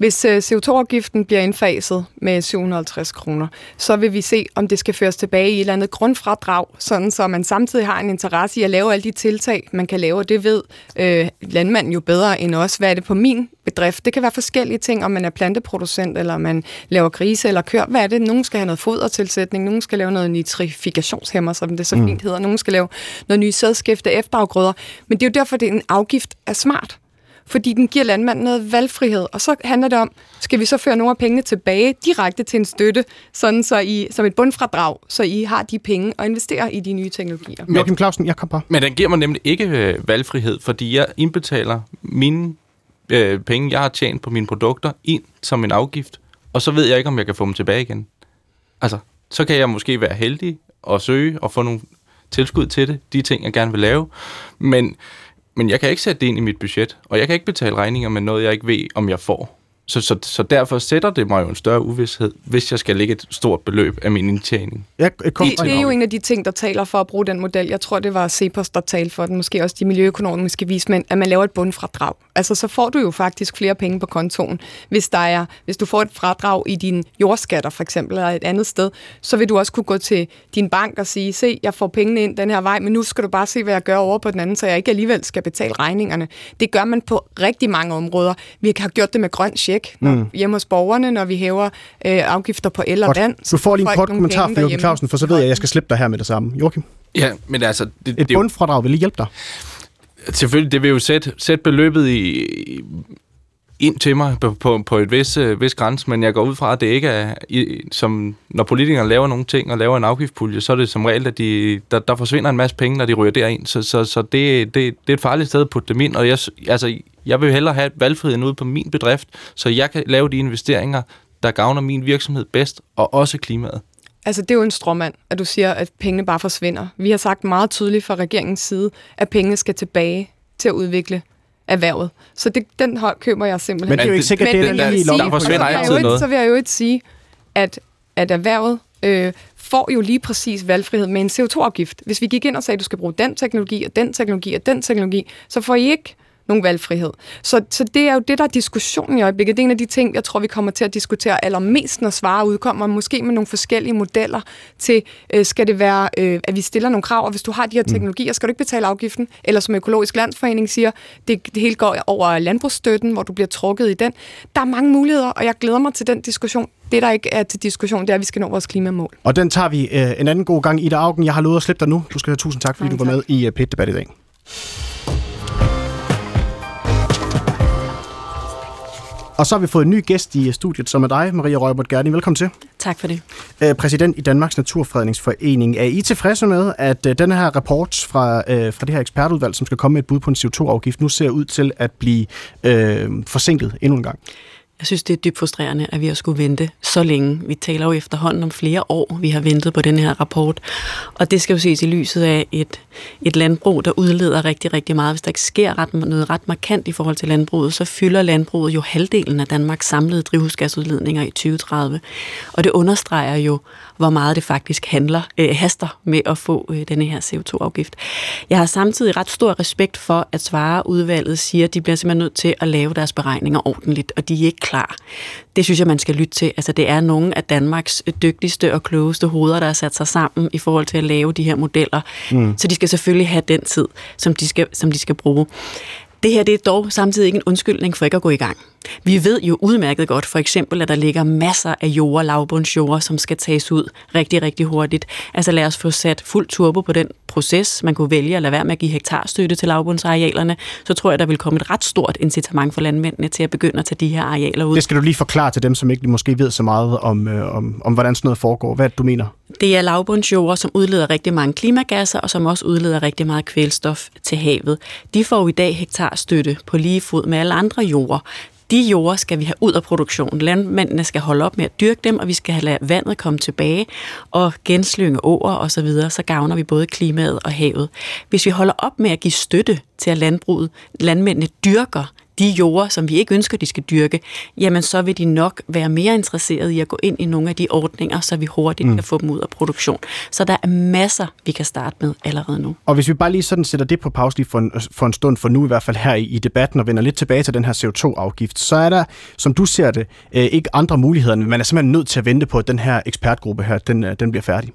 Hvis øh, CO2-afgiften bliver indfaset med 750 kroner, så vil vi se, om det skal føres tilbage i et eller andet grundfradrag, sådan så man samtidig har en interesse i at lave alle de tiltag, man kan lave, og det ved øh, landmanden jo bedre end os. Hvad er det på min bedrift? Det kan være forskellige ting, om man er planteproducent, eller man laver grise eller kør. Hvad er det? Nogen skal have noget fodertilsætning, nogen skal lave noget nitrifikationshæmmer, som det så mm. fint hedder, nogen skal lave noget nye sædskifte efterafgrøder. Men det er jo derfor, at en afgift er smart fordi den giver landmanden noget valgfrihed. Og så handler det om, skal vi så føre nogle af pengene tilbage direkte til en støtte, sådan så I, som et bundfradrag, så I har de penge og investerer i de nye teknologier. Joachim Clausen, jeg kom på. Men den giver mig nemlig ikke øh, valgfrihed, fordi jeg indbetaler mine øh, penge, jeg har tjent på mine produkter, ind som en afgift, og så ved jeg ikke, om jeg kan få dem tilbage igen. Altså, så kan jeg måske være heldig og søge og få nogle tilskud til det, de ting, jeg gerne vil lave. Men men jeg kan ikke sætte det ind i mit budget, og jeg kan ikke betale regninger med noget, jeg ikke ved, om jeg får. Så, så, så derfor sætter det mig jo en større uvidshed, hvis jeg skal lægge et stort beløb af min indtjening. Ja, det, det er jo en af de ting, der taler for at bruge den model. Jeg tror, det var Cepos, der talte for den, måske også de miljøøkonomiske vismænd, at man laver et bundfradrag. Altså, så får du jo faktisk flere penge på kontoen. Hvis, der er, hvis du får et fradrag i dine jordskatter, for eksempel, eller et andet sted, så vil du også kunne gå til din bank og sige, se, jeg får pengene ind den her vej, men nu skal du bare se, hvad jeg gør over på den anden, så jeg ikke alligevel skal betale regningerne. Det gør man på rigtig mange områder. Vi har gjort det med grøn check mm. hjemme hos borgerne, når vi hæver øh, afgifter på el og vand. Du får lige en kort kommentar fra Joachim Clausen, for så ved jeg, at jeg skal slippe dig her med det samme. Joachim? Ja, men altså... Det, Et det, bundfradrag vil lige hjælpe dig. Selvfølgelig, det vil jo sætte, sætte beløbet i, ind til mig på, på, på et vis, øh, vis grænse, men jeg går ud fra, at det ikke er, i, som når politikere laver nogle ting og laver en afgiftspulje, så er det som regel, at de, der, der forsvinder en masse penge, når de ryger derind. Så, så, så det, det, det er et farligt sted at putte dem ind, og jeg, altså, jeg vil hellere have valgfriheden ude på min bedrift, så jeg kan lave de investeringer, der gavner min virksomhed bedst, og også klimaet. Altså, det er jo en stråmand, at du siger, at pengene bare forsvinder. Vi har sagt meget tydeligt fra regeringens side, at pengene skal tilbage til at udvikle erhvervet. Så det, den hold køber jeg simpelthen. Men det er jo ikke sikkert, det er der, lige der, der forsvinder altid noget. Så vil jeg jo ikke sige, at, at erhvervet øh, får jo lige præcis valgfrihed med en CO2-afgift. Hvis vi gik ind og sagde, at du skal bruge den teknologi, og den teknologi, og den teknologi, så får I ikke nogen valgfrihed. Så, så det er jo det, der er diskussionen i øjeblikket. Det er en af de ting, jeg tror, vi kommer til at diskutere allermest, når svare udkommer, måske med nogle forskellige modeller til, øh, skal det være, øh, at vi stiller nogle krav, og hvis du har de her teknologier, skal du ikke betale afgiften, eller som Økologisk Landsforening siger, det, det hele går over landbrugsstøtten, hvor du bliver trukket i den. Der er mange muligheder, og jeg glæder mig til den diskussion. Det, der ikke er til diskussion, det er, at vi skal nå vores klimamål. Og den tager vi øh, en anden god gang. Ida Augen, jeg har lovet at slippe dig nu. Du skal have tusind tak, fordi Mange du var tak. med i uh, PET-debat i dag. Og så har vi fået en ny gæst i studiet, som er dig, Maria Røgbert Gerning. Velkommen til. Tak for det. Øh, Præsident i Danmarks Naturfredningsforening. Er I tilfredse med, at øh, den her rapport fra, øh, fra det her ekspertudvalg, som skal komme med et bud på en CO2-afgift, nu ser ud til at blive øh, forsinket endnu en gang? Jeg synes, det er dybt frustrerende, at vi har skulle vente så længe. Vi taler jo efterhånden om flere år, vi har ventet på den her rapport. Og det skal jo ses i lyset af et, et landbrug, der udleder rigtig, rigtig meget. Hvis der ikke sker ret, noget ret markant i forhold til landbruget, så fylder landbruget jo halvdelen af Danmarks samlede drivhusgasudledninger i 2030. Og det understreger jo, hvor meget det faktisk handler, øh, haster med at få øh, denne her CO2-afgift. Jeg har samtidig ret stor respekt for, at Svareudvalget siger, at de bliver simpelthen nødt til at lave deres beregninger ordentligt, og de er ikke klar. Det synes jeg, man skal lytte til. Altså, det er nogle af Danmarks dygtigste og klogeste hoveder, der har sat sig sammen i forhold til at lave de her modeller. Mm. Så de skal selvfølgelig have den tid, som de skal, som de skal bruge. Det her det er dog samtidig ikke en undskyldning for ikke at gå i gang. Vi ved jo udmærket godt, for eksempel, at der ligger masser af jord, lavbundsjord, som skal tages ud rigtig, rigtig hurtigt. Altså lad os få sat fuld turbo på den proces. Man kunne vælge at lade være med at give hektarstøtte til lavbundsarealerne. Så tror jeg, der vil komme et ret stort incitament for landmændene til at begynde at tage de her arealer ud. Det skal du lige forklare til dem, som ikke måske ved så meget om, øh, om, om hvordan sådan noget foregår. Hvad det, du mener? Det er lavbundsjord, som udleder rigtig mange klimagasser, og som også udleder rigtig meget kvælstof til havet. De får i dag hektarstøtte på lige fod med alle andre jorder. De jorder skal vi have ud af produktion. Landmændene skal holde op med at dyrke dem, og vi skal have lade vandet komme tilbage og genslynge åer og så videre, så gavner vi både klimaet og havet. Hvis vi holder op med at give støtte til at landbruget, landmændene dyrker de jorder, som vi ikke ønsker, de skal dyrke, jamen så vil de nok være mere interesserede i at gå ind i nogle af de ordninger, så vi hurtigt mm. kan få dem ud af produktion. Så der er masser, vi kan starte med allerede nu. Og hvis vi bare lige sådan sætter det på pause lige for en, for en stund, for nu i hvert fald her i, i debatten, og vender lidt tilbage til den her CO2-afgift, så er der, som du ser det, øh, ikke andre muligheder. Man er simpelthen nødt til at vente på, at den her ekspertgruppe her, den, øh, den bliver færdig.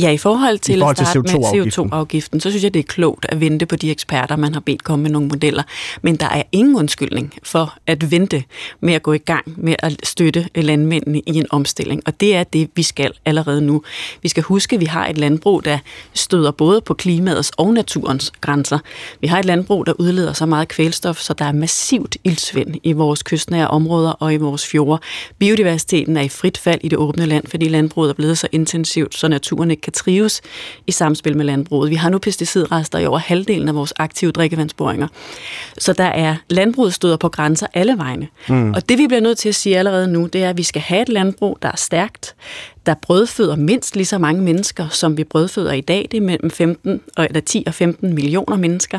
Ja, i forhold til, I forhold til at starte CO2-afgiften. med CO2-afgiften, så synes jeg, det er klogt at vente på de eksperter, man har bedt komme med nogle modeller. Men der er ingen undskyldning for at vente med at gå i gang med at støtte landmændene i en omstilling. Og det er det, vi skal allerede nu. Vi skal huske, at vi har et landbrug, der støder både på klimaets og naturens grænser. Vi har et landbrug, der udleder så meget kvælstof, så der er massivt ildsvind i vores kystnære områder og i vores fjorde. Biodiversiteten er i frit fald i det åbne land, fordi landbruget er blevet så intensivt, så naturen ikke kan trives i samspil med landbruget. Vi har nu pesticidrester i over halvdelen af vores aktive drikkevandsboringer. Så der er landbruget støder på grænser alle vegne. Mm. Og det vi bliver nødt til at sige allerede nu, det er, at vi skal have et landbrug, der er stærkt, der brødføder mindst lige så mange mennesker, som vi brødføder i dag. Det er mellem 15, og- eller 10 og 15 millioner mennesker,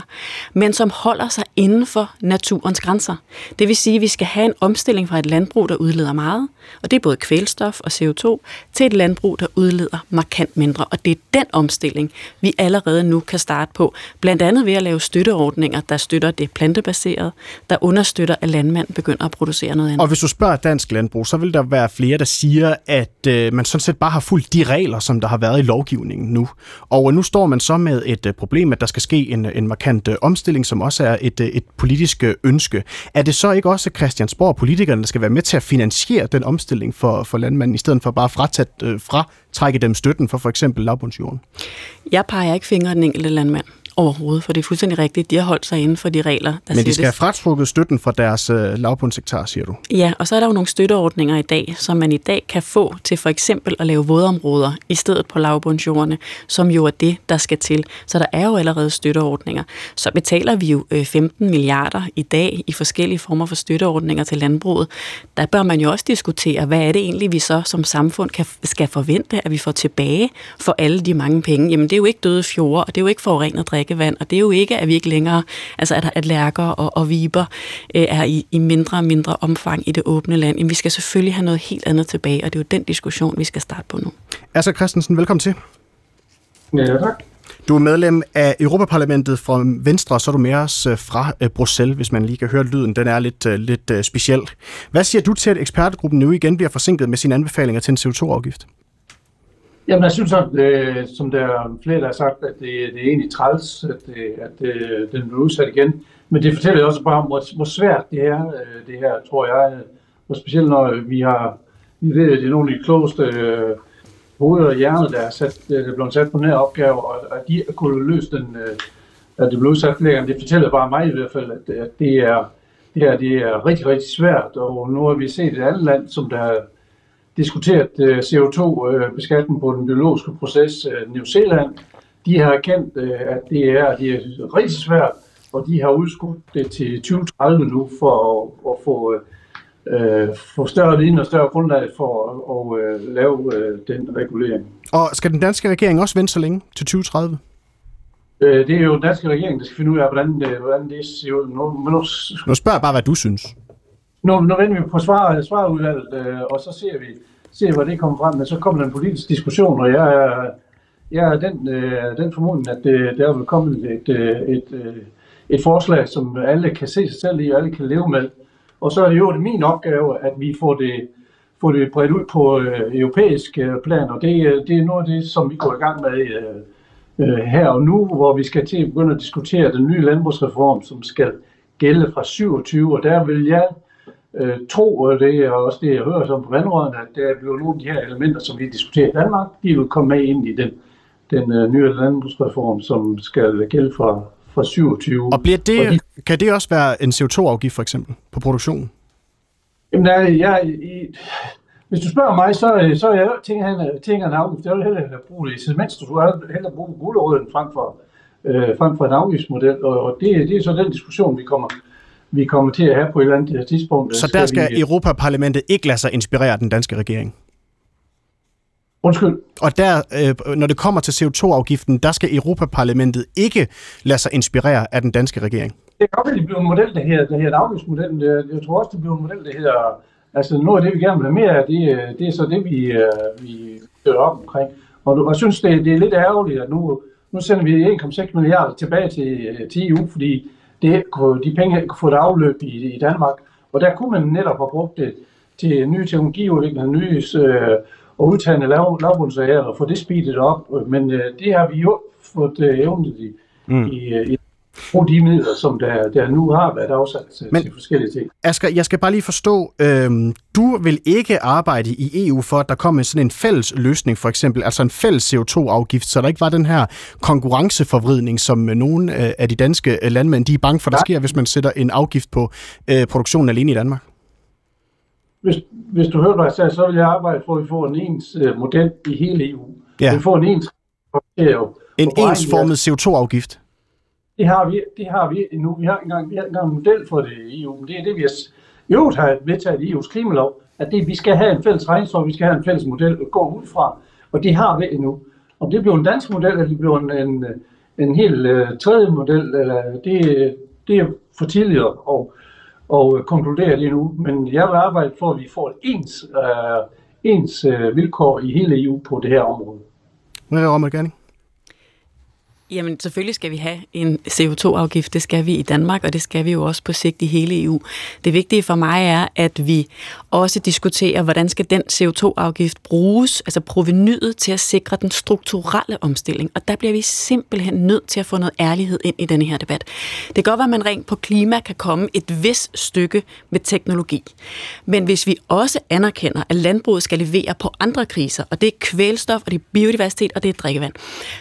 men som holder sig inden for naturens grænser. Det vil sige, at vi skal have en omstilling fra et landbrug, der udleder meget, og det er både kvælstof og CO2, til et landbrug, der udleder markant mindre. Og det er den omstilling, vi allerede nu kan starte på, blandt andet ved at lave støtteordninger, der støtter det plantebaserede, der understøtter, at landmand begynder at producere noget andet. Og hvis du spørger dansk landbrug, så vil der være flere, der siger, at øh, man sådan set bare har fulgt de regler, som der har været i lovgivningen nu. Og nu står man så med et øh, problem, at der skal ske en, øh, en markant øh, omstilling, som også er et, et politisk ønske. Er det så ikke også Christiansborg og politikerne, der skal være med til at finansiere den omstilling for, for landmanden, i stedet for bare at fratage, fra trække dem støtten for for eksempel lavbundsjorden? Jeg peger ikke fingre den enkelte landmand. Overhovedet, for det er fuldstændig rigtigt. De har holdt sig inden for de regler, der Men de sættes. skal have fratrukket støtten fra deres øh, lavbundsektar, siger du? Ja, og så er der jo nogle støtteordninger i dag, som man i dag kan få til for eksempel at lave vådområder i stedet på lavbundsjordene, som jo er det, der skal til. Så der er jo allerede støtteordninger. Så betaler vi jo øh, 15 milliarder i dag i forskellige former for støtteordninger til landbruget. Der bør man jo også diskutere, hvad er det egentlig, vi så som samfund kan, skal forvente, at vi får tilbage for alle de mange penge. Jamen det er jo ikke døde fjorde, og det er jo ikke forurenet drikkevand, og det er jo ikke, at vi ikke længere, altså at, at lærker og, og viber øh, er i, i mindre og mindre omfang i det åbne land. Jamen vi skal selvfølgelig have noget helt andet tilbage, og det er jo den diskussion, vi skal starte på nu. Asger Christensen, velkommen til. Ja, tak. Du er medlem af Europaparlamentet fra Venstre, så er du med os øh, fra øh, Bruxelles, hvis man lige kan høre lyden. Den er lidt, øh, lidt speciel. Hvad siger du til, at ekspertgruppen nu igen bliver forsinket med sine anbefalinger til en CO2-afgift? Jamen, jeg synes, at øh, som der er flere, der har sagt, at det, det er egentlig træls, at, det, at det, den bliver udsat igen. Men det fortæller også bare om, hvor, hvor svært det er, øh, det her, tror jeg. Og specielt når vi har, vi ved, at det er nogle af de klogeste øh, hoveder og hjerner, der er, sat, øh, der er blevet sat på den her opgave, og at de kunne løse den, øh, at det blev udsat flere gange. Det fortæller bare mig i hvert fald, at, at det er, det her det er rigtig, rigtig svært. Og nu har vi set et andet land, som der diskuteret øh, CO2-beskatning på den biologiske proces, øh, New Zealand. De har erkendt, øh, at det er, det er rigtig svært, og de har udskudt det til 2030 nu for at, at få, øh, få større viden og større grundlag for at, at øh, lave øh, den regulering. Og skal den danske regering også vente så længe til 2030? Øh, det er jo den danske regering, der skal finde ud af, hvordan det, hvordan det ser ud. Nu, nu, Nu spørger jeg bare, hvad du synes nu, nu venter vi på svar, svarudvalget, øh, og så ser vi, ser, hvor det kommer frem. Men så kommer der en politisk diskussion, og jeg er, jeg er den, øh, den formodning, at det, der vil komme et, et, øh, et, øh, et forslag, som alle kan se sig selv i, og alle kan leve med. Og så er det jo min opgave, at vi får det, får det bredt ud på øh, europæisk øh, plan, og det, øh, det er noget af det, som vi går i gang med øh, øh, her og nu, hvor vi skal til at begynde at diskutere den nye landbrugsreform, som skal gælde fra 27, og der vil jeg øh, tro, og det er også det, jeg hører som på vandråden, at der bliver nogle af de her elementer, som vi diskuterer i Danmark, de vil komme med ind i den, den øh, nye landbrugsreform, som skal gælde fra, fra 27. Og bliver det, de- kan det også være en CO2-afgift for eksempel på produktionen? Jamen, der, jeg, i, hvis du spørger mig, så, øh, så jeg tænker, han tænker en afgift. Jeg vil hellere bruge det i incitamentsstruktur. Jeg vil hellere bruge gulerøden frem for, øh, frem for en afgiftsmodel. Og, og det, det er så den diskussion, vi kommer, vi kommer til at have på et eller andet tidspunkt. Så der skal vi, Europaparlamentet ikke lade sig inspirere den danske regering? Undskyld. Og der, øh, når det kommer til CO2-afgiften, der skal Europaparlamentet ikke lade sig inspirere af den danske regering. Det kan godt være, det bliver en model, der hedder, der hedder en afgiftsmodel, men det, jeg tror også, det bliver en model, der hedder... Altså, noget af det, vi gerne vil have mere af, det, øh, det er så det, vi, øh, vi støtter op omkring. Og jeg synes, det, det er lidt ærgerligt, at nu, nu sender vi 1,6 milliarder tilbage til, øh, til EU, fordi det, de penge kunne få et afløb i, i Danmark. Og der kunne man netop have brugt det til nye teknologiudvikling, nye øh, og udtagende lav, lavbundsager og få det speedet op. Men øh, det har vi jo fået øh, evnet i, mm. i, øh, i bruge de midler, som der, der nu har været afsat til, Men- til forskellige ting. Asger, jeg skal bare lige forstå, øhm, du vil ikke arbejde i EU for, at der kommer sådan en fælles løsning, for eksempel, altså en fælles CO2-afgift, så der ikke var den her konkurrenceforvridning, som øh, nogle øh, af de danske øh, landmænd, de er bange for, der Nej. sker, hvis man sætter en afgift på øh, produktionen alene i Danmark. Hvis, hvis du hører, sagde, så vil jeg arbejde for, at vi får en ens øh, model i hele EU. Ja. Vi får en ens En ensformet CO2-afgift. Det har vi, det har vi nu. Vi har engang, vi har engang en model for det i EU, men det er det, vi har i øvrigt har vedtaget i EU's klimalov, at det, vi skal have en fælles regnskab, vi skal have en fælles model at gå ud fra, og det har vi endnu. Om det bliver en dansk model, eller det bliver en, en, en helt uh, tredje model, eller det, det er for tidligt at, at, konkludere lige nu, men jeg vil arbejde for, at vi får ens, uh, ens uh, vilkår i hele EU på det her område. Hvad er Rommel Gerning? Jamen selvfølgelig skal vi have en CO2-afgift, det skal vi i Danmark, og det skal vi jo også på sigt i hele EU. Det vigtige for mig er, at vi også diskuterer, hvordan skal den CO2-afgift bruges, altså provenyet til at sikre den strukturelle omstilling. Og der bliver vi simpelthen nødt til at få noget ærlighed ind i denne her debat. Det kan godt være, at man rent på klima kan komme et vis stykke med teknologi. Men hvis vi også anerkender, at landbruget skal levere på andre kriser, og det er kvælstof, og det er biodiversitet, og det er drikkevand,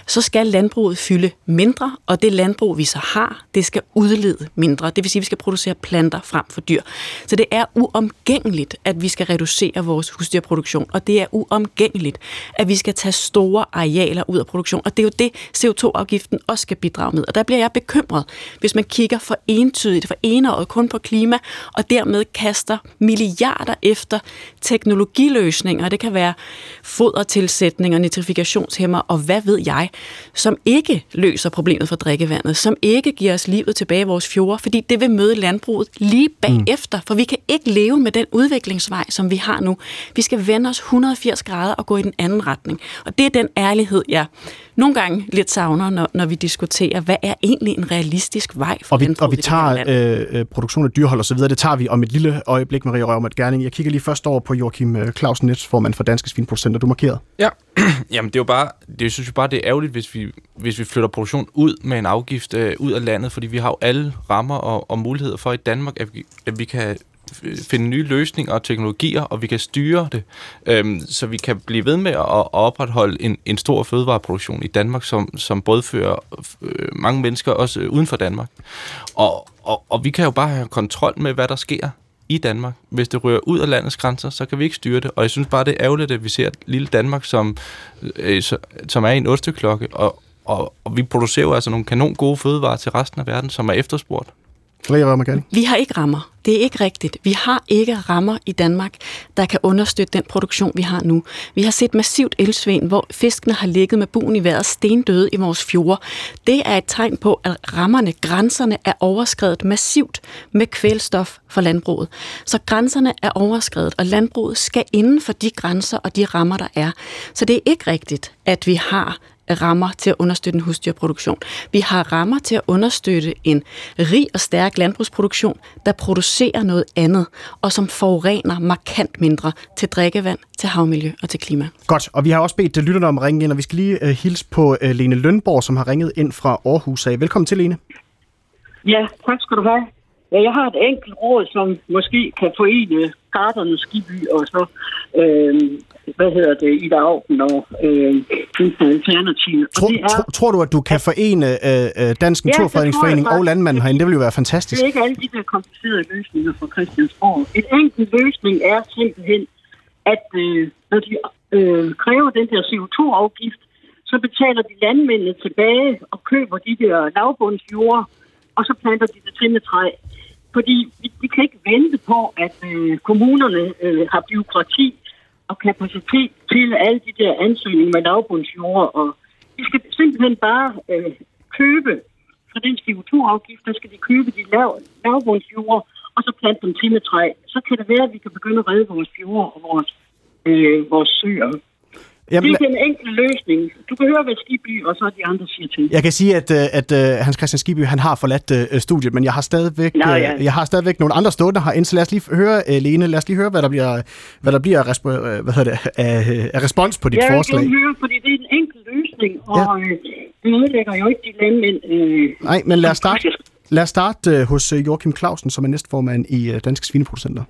så skal landbruget fylde fylde mindre, og det landbrug, vi så har, det skal udlede mindre. Det vil sige, at vi skal producere planter frem for dyr. Så det er uomgængeligt, at vi skal reducere vores husdyrproduktion, og det er uomgængeligt, at vi skal tage store arealer ud af produktion. Og det er jo det, CO2-afgiften også skal bidrage med. Og der bliver jeg bekymret, hvis man kigger for entydigt, for enåret kun på klima, og dermed kaster milliarder efter teknologiløsninger. Det kan være fodertilsætninger, nitrifikationshæmmer og hvad ved jeg, som ikke løser problemet for drikkevandet, som ikke giver os livet tilbage i vores fjorde, fordi det vil møde landbruget lige bagefter, mm. for vi kan ikke leve med den udviklingsvej, som vi har nu. Vi skal vende os 180 grader og gå i den anden retning. Og det er den ærlighed, jeg nogle gange lidt savner, når, når vi diskuterer, hvad er egentlig en realistisk vej for og vi, og vi tager øh, øh, produktion af dyrhold og så videre, det tager vi om et lille øjeblik, Maria Røvmet Gerning. Jeg kigger lige først over på Joachim øh, Clausen Nets, formand for Danske Svinproducenter. Du markeret. Ja, *clears throat* jamen det er jo bare, det jeg synes jo bare, det er ærgerligt, hvis vi, hvis vi flytter produktion ud med en afgift øh, ud af landet, fordi vi har jo alle rammer og, og muligheder for i Danmark, at vi, at vi kan finde nye løsninger og teknologier, og vi kan styre det, øhm, så vi kan blive ved med at, opretholde en, en stor fødevareproduktion i Danmark, som, som både fører øh, mange mennesker også øh, uden for Danmark. Og, og, og vi kan jo bare have kontrol med, hvad der sker i Danmark. Hvis det rører ud af landets grænser, så kan vi ikke styre det. Og jeg synes bare, det er ærgerligt, at vi ser et lille Danmark, som, øh, som er i en osteklokke, og, og, og vi producerer jo altså nogle kanon gode fødevarer til resten af verden, som er efterspurgt. Vi har ikke rammer. Det er ikke rigtigt. Vi har ikke rammer i Danmark, der kan understøtte den produktion, vi har nu. Vi har set massivt ildsvin, hvor fiskene har ligget med buen i vejret stendøde i vores fjorde. Det er et tegn på, at rammerne, grænserne er overskrevet massivt med kvælstof for landbruget. Så grænserne er overskrevet, og landbruget skal inden for de grænser og de rammer, der er. Så det er ikke rigtigt, at vi har rammer til at understøtte en husdyrproduktion. Vi har rammer til at understøtte en rig og stærk landbrugsproduktion, der producerer noget andet, og som forurener markant mindre til drikkevand, til havmiljø og til klima. Godt, og vi har også bedt lytterne om at ringe ind, og vi skal lige uh, hilse på uh, Lene Lønborg, som har ringet ind fra Aarhus. Velkommen til, Lene. Ja, tak skal du have. Ja, jeg har et enkelt råd, som måske kan forene Garderne, Skiby og så øh, hvad hedder det, i Augen og øh, Alternativet. Tror, det er, tro, tror du, at du kan forene øh, øh Dansk Naturfredningsforening ja, og landmanden herinde? Det vil jo være fantastisk. Det er ikke alle de der komplicerede løsninger fra Christiansborg. En enkelt løsning er simpelthen, at øh, når de øh, kræver den der CO2-afgift, så betaler de landmændene tilbage og køber de der lavbundsjord, og så planter de det med træ. Fordi vi, vi kan ikke vente på, at øh, kommunerne øh, har byråkrati og kapacitet til alle de der ansøgninger med lavbundsjord. Og de skal simpelthen bare øh, købe fra den CO2-afgift, der skal de købe de lav, lavbundsjord, og så plante dem til med træ. Så kan det være, at vi kan begynde at redde vores fjord og vores, øh, vores søer. Jamen, det er den enkelte løsning. Du kan høre, hvad Skiby og så de andre siger til. Jeg kan sige, at, øh, at, at øh, Hans Christian Skiby han har forladt uh, studiet, men jeg har stadigvæk, Nå, ja. jeg har stadigvæk nogle andre stående herinde, så lad os lige høre, uh, Lene, lad os lige høre, hvad der bliver, hvad der bliver resp- hvad det, af, af respons på dit jeg forslag. Jeg vil høre, fordi det er en enkel løsning, og ja. øh, det ødelægger jo ikke de landmænd. Øh, Nej, men lad os starte, lad os starte uh, hos Joachim Clausen, som er næstformand i Danske Svineproducenter.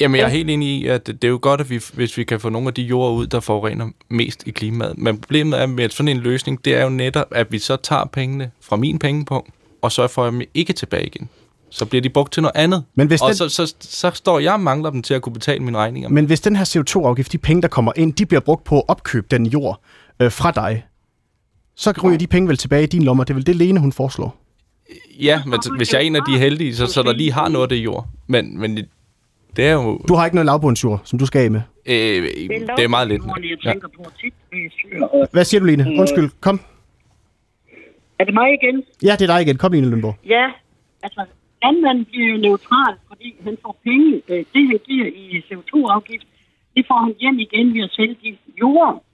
Jamen, jeg er helt enig i, at det er jo godt, at vi, hvis vi kan få nogle af de jorder ud, der forurener mest i klimaet. Men problemet er med sådan en løsning, det er jo netop, at vi så tager pengene fra min pengepunkt, og så får jeg dem ikke tilbage igen. Så bliver de brugt til noget andet. Men hvis og den... så, så, så står jeg og mangler dem til at kunne betale mine regninger. Men hvis den her CO2-afgift, de penge, der kommer ind, de bliver brugt på at opkøbe den jord øh, fra dig, så ryger de penge vel tilbage i din lommer. Det er vel det, Lene hun foreslår? Ja, men hvis jeg er en af de heldige, så, så der lige har noget af det jord. Men, men det er jo... Du har ikke noget lavbundsjord, som du skal af med? Øh, det er meget lidt. Ja. Hvad siger du, Line? Øh. Undskyld, kom. Er det mig igen? Ja, det er dig igen. Kom, Line Lønborg. Ja, altså, landmanden bliver jo neutral, fordi han får penge. Øh, det, han giver i CO2-afgift, det får han hjem igen ved at sælge de jord.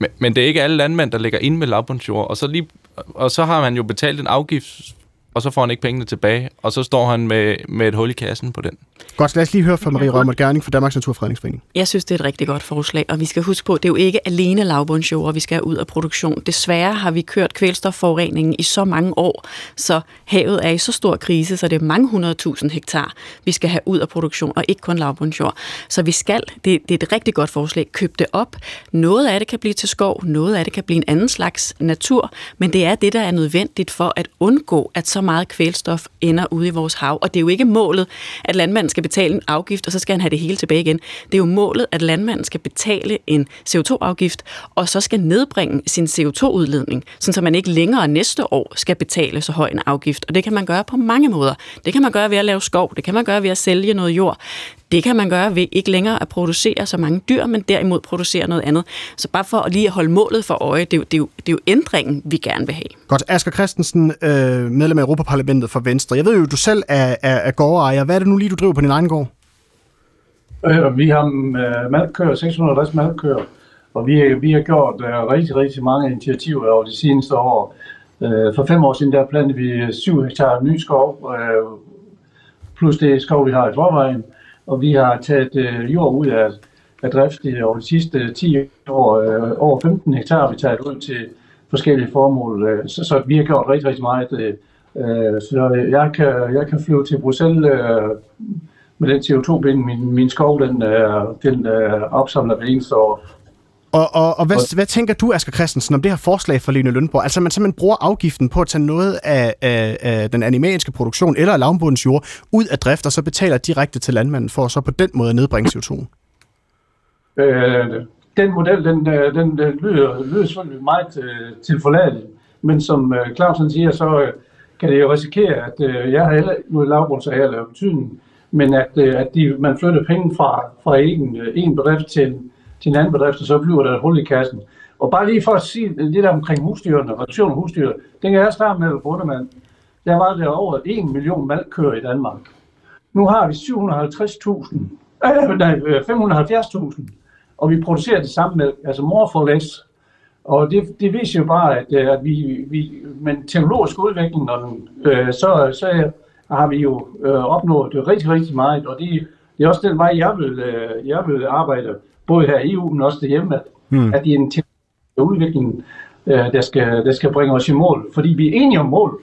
Men, men det er ikke alle landmænd, der ligger ind med lavbundsjord, og så, lige, og så har man jo betalt en afgift og så får han ikke pengene tilbage, og så står han med, med et hul i kassen på den. Godt, lad os lige høre fra Marie Rømer Gerning fra Danmarks Naturfredningsforening. Jeg synes, det er et rigtig godt forslag, og vi skal huske på, at det er jo ikke alene lavbundsjord, vi skal have ud af produktion. Desværre har vi kørt kvælstofforureningen i så mange år, så havet er i så stor krise, så det er mange hundredtusind hektar, vi skal have ud af produktion, og ikke kun lavbundsjord. Så vi skal, det, det er et rigtig godt forslag, køb det op. Noget af det kan blive til skov, noget af det kan blive en anden slags natur, men det er det, der er nødvendigt for at undgå, at så meget kvælstof ender ude i vores hav. Og det er jo ikke målet, at landmanden skal betale en afgift, og så skal han have det hele tilbage igen. Det er jo målet, at landmanden skal betale en CO2-afgift, og så skal nedbringe sin CO2-udledning, så man ikke længere næste år skal betale så høj en afgift. Og det kan man gøre på mange måder. Det kan man gøre ved at lave skov, det kan man gøre ved at sælge noget jord, det kan man gøre ved ikke længere at producere så mange dyr, men derimod producere noget andet. Så bare for at lige at holde målet for øje, det er jo, det er jo, det er jo ændringen, vi gerne vil have. Godt. Asger Christensen, øh, medlem af Europaparlamentet for Venstre. Jeg ved jo, du selv er, er, er gårdejer. Hvad er det nu lige, du driver på din egen gård? Øh, vi har øh, malkøer, 650 malkøer, og vi, vi har gjort øh, rigtig, rigtig mange initiativer over de seneste år. Øh, for fem år siden, der plantede vi 7 hektar ny skov, øh, plus det skov, vi har i forvejen og vi har taget øh, jord ud af, af drift i over de sidste 10 år. Øh, over 15 hektar har vi taget ud til forskellige formål, øh, så, så vi har gjort rigtig, rigtig meget. Øh, øh, så jeg kan, jeg kan flyve til Bruxelles øh, med den CO2-bind. Min, min skov, den, øh, den øh, opsamler hver eneste år. Og, og, og hvad, hvad tænker du, Asger Christensen, om det her forslag fra Lene Lønborg? Altså, man simpelthen bruger afgiften på at tage noget af, af, af den animalske produktion eller lavbundens jord ud af drift, og så betaler direkte til landmanden for så på den måde nedbringe CO2? Øh, den model, den, øh, den, den lyder, lyder selvfølgelig meget øh, tilforladelig, men som Clausen siger, så kan det jo risikere, at jeg har heller ikke noget lavbund, så jeg lavet betydning, men at, at de, man flytter penge fra, fra en, en bedrift til til en anden bedrift, og så bliver der et hul i kassen. Og bare lige for at sige lidt omkring husdyrene, reduktion af husdyr, den kan jeg starte med, Brundemann. Der var der over 1 million malkøer i Danmark. Nu har vi 750.000, øh, nej, øh, 570.000, og vi producerer det samme med, altså more for less. Og det, det viser jo bare, at, øh, at vi, vi med teknologisk udvikling, og, øh, så, så har vi jo øh, opnået rigtig, rigtig meget, og det, det er også den vej, jeg vil, øh, jeg vil arbejde både her i EU, men også derhjemme, mm. at det er en udvikling, øh, der, skal, der skal bringe os i mål. Fordi vi er enige om målet.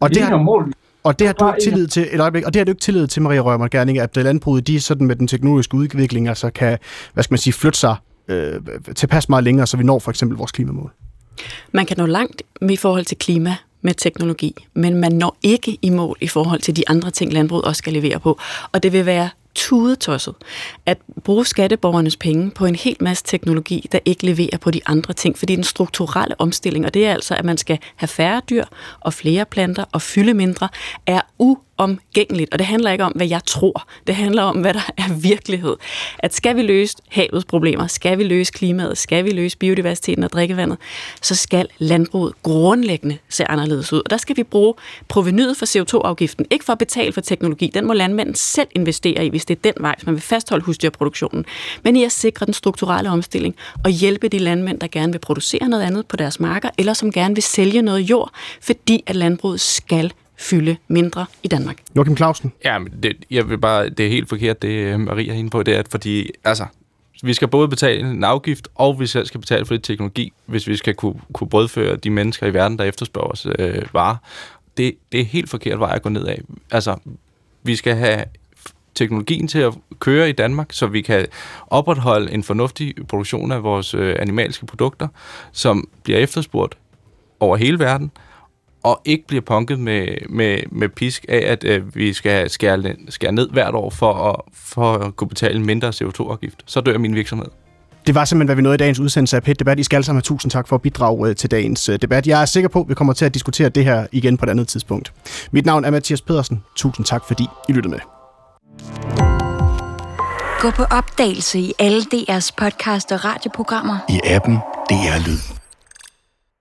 Og det, har, om målet. Og det har du ikke tillid til, et øjeblik, og det har du ikke tillid til, Maria Rømer Gerning, at landbruget, de sådan med den teknologiske udvikling, altså kan, hvad skal man sige, flytte sig øh, tilpas meget længere, så vi når for eksempel vores klimamål? Man kan nå langt i forhold til klima med teknologi, men man når ikke i mål i forhold til de andre ting, landbruget også skal levere på. Og det vil være tudetosset at bruge skatteborgernes penge på en hel masse teknologi, der ikke leverer på de andre ting, fordi den strukturelle omstilling, og det er altså, at man skal have færre dyr og flere planter og fylde mindre, er u omgængeligt, og det handler ikke om, hvad jeg tror. Det handler om, hvad der er virkelighed. At skal vi løse havets problemer, skal vi løse klimaet, skal vi løse biodiversiteten og drikkevandet, så skal landbruget grundlæggende se anderledes ud. Og der skal vi bruge provenyet for CO2-afgiften, ikke for at betale for teknologi. Den må landmanden selv investere i, hvis det er den vej, hvis man vil fastholde husdyrproduktionen. Men i at sikre den strukturelle omstilling og hjælpe de landmænd, der gerne vil producere noget andet på deres marker, eller som gerne vil sælge noget jord, fordi at landbruget skal fylde mindre i Danmark. Joachim Clausen? Ja, men det, jeg vil bare, det er helt forkert, det øh, Maria er inde på, det er, at fordi, altså, vi skal både betale en afgift, og vi selv skal betale for det teknologi, hvis vi skal kunne, kunne brødføre de mennesker i verden, der efterspørger os øh, varer. Det, det er helt forkert vej at gå ned af. Altså, vi skal have teknologien til at køre i Danmark, så vi kan opretholde en fornuftig produktion af vores øh, animalske produkter, som bliver efterspurgt over hele verden, og ikke bliver punket med, med, med pisk af, at øh, vi skal skære, skære ned hvert år for at, for at kunne betale en mindre CO2-afgift. Så dør min virksomhed. Det var simpelthen, hvad vi nåede i dagens udsendelse af PET Debat. I skal alle sammen have tusind tak for at bidrage øh, til dagens øh, debat. Jeg er sikker på, at vi kommer til at diskutere det her igen på et andet tidspunkt. Mit navn er Mathias Pedersen. Tusind tak, fordi I lyttede med. Gå på opdagelse i alle DR's podcast og radioprogrammer. I appen DR Lyd.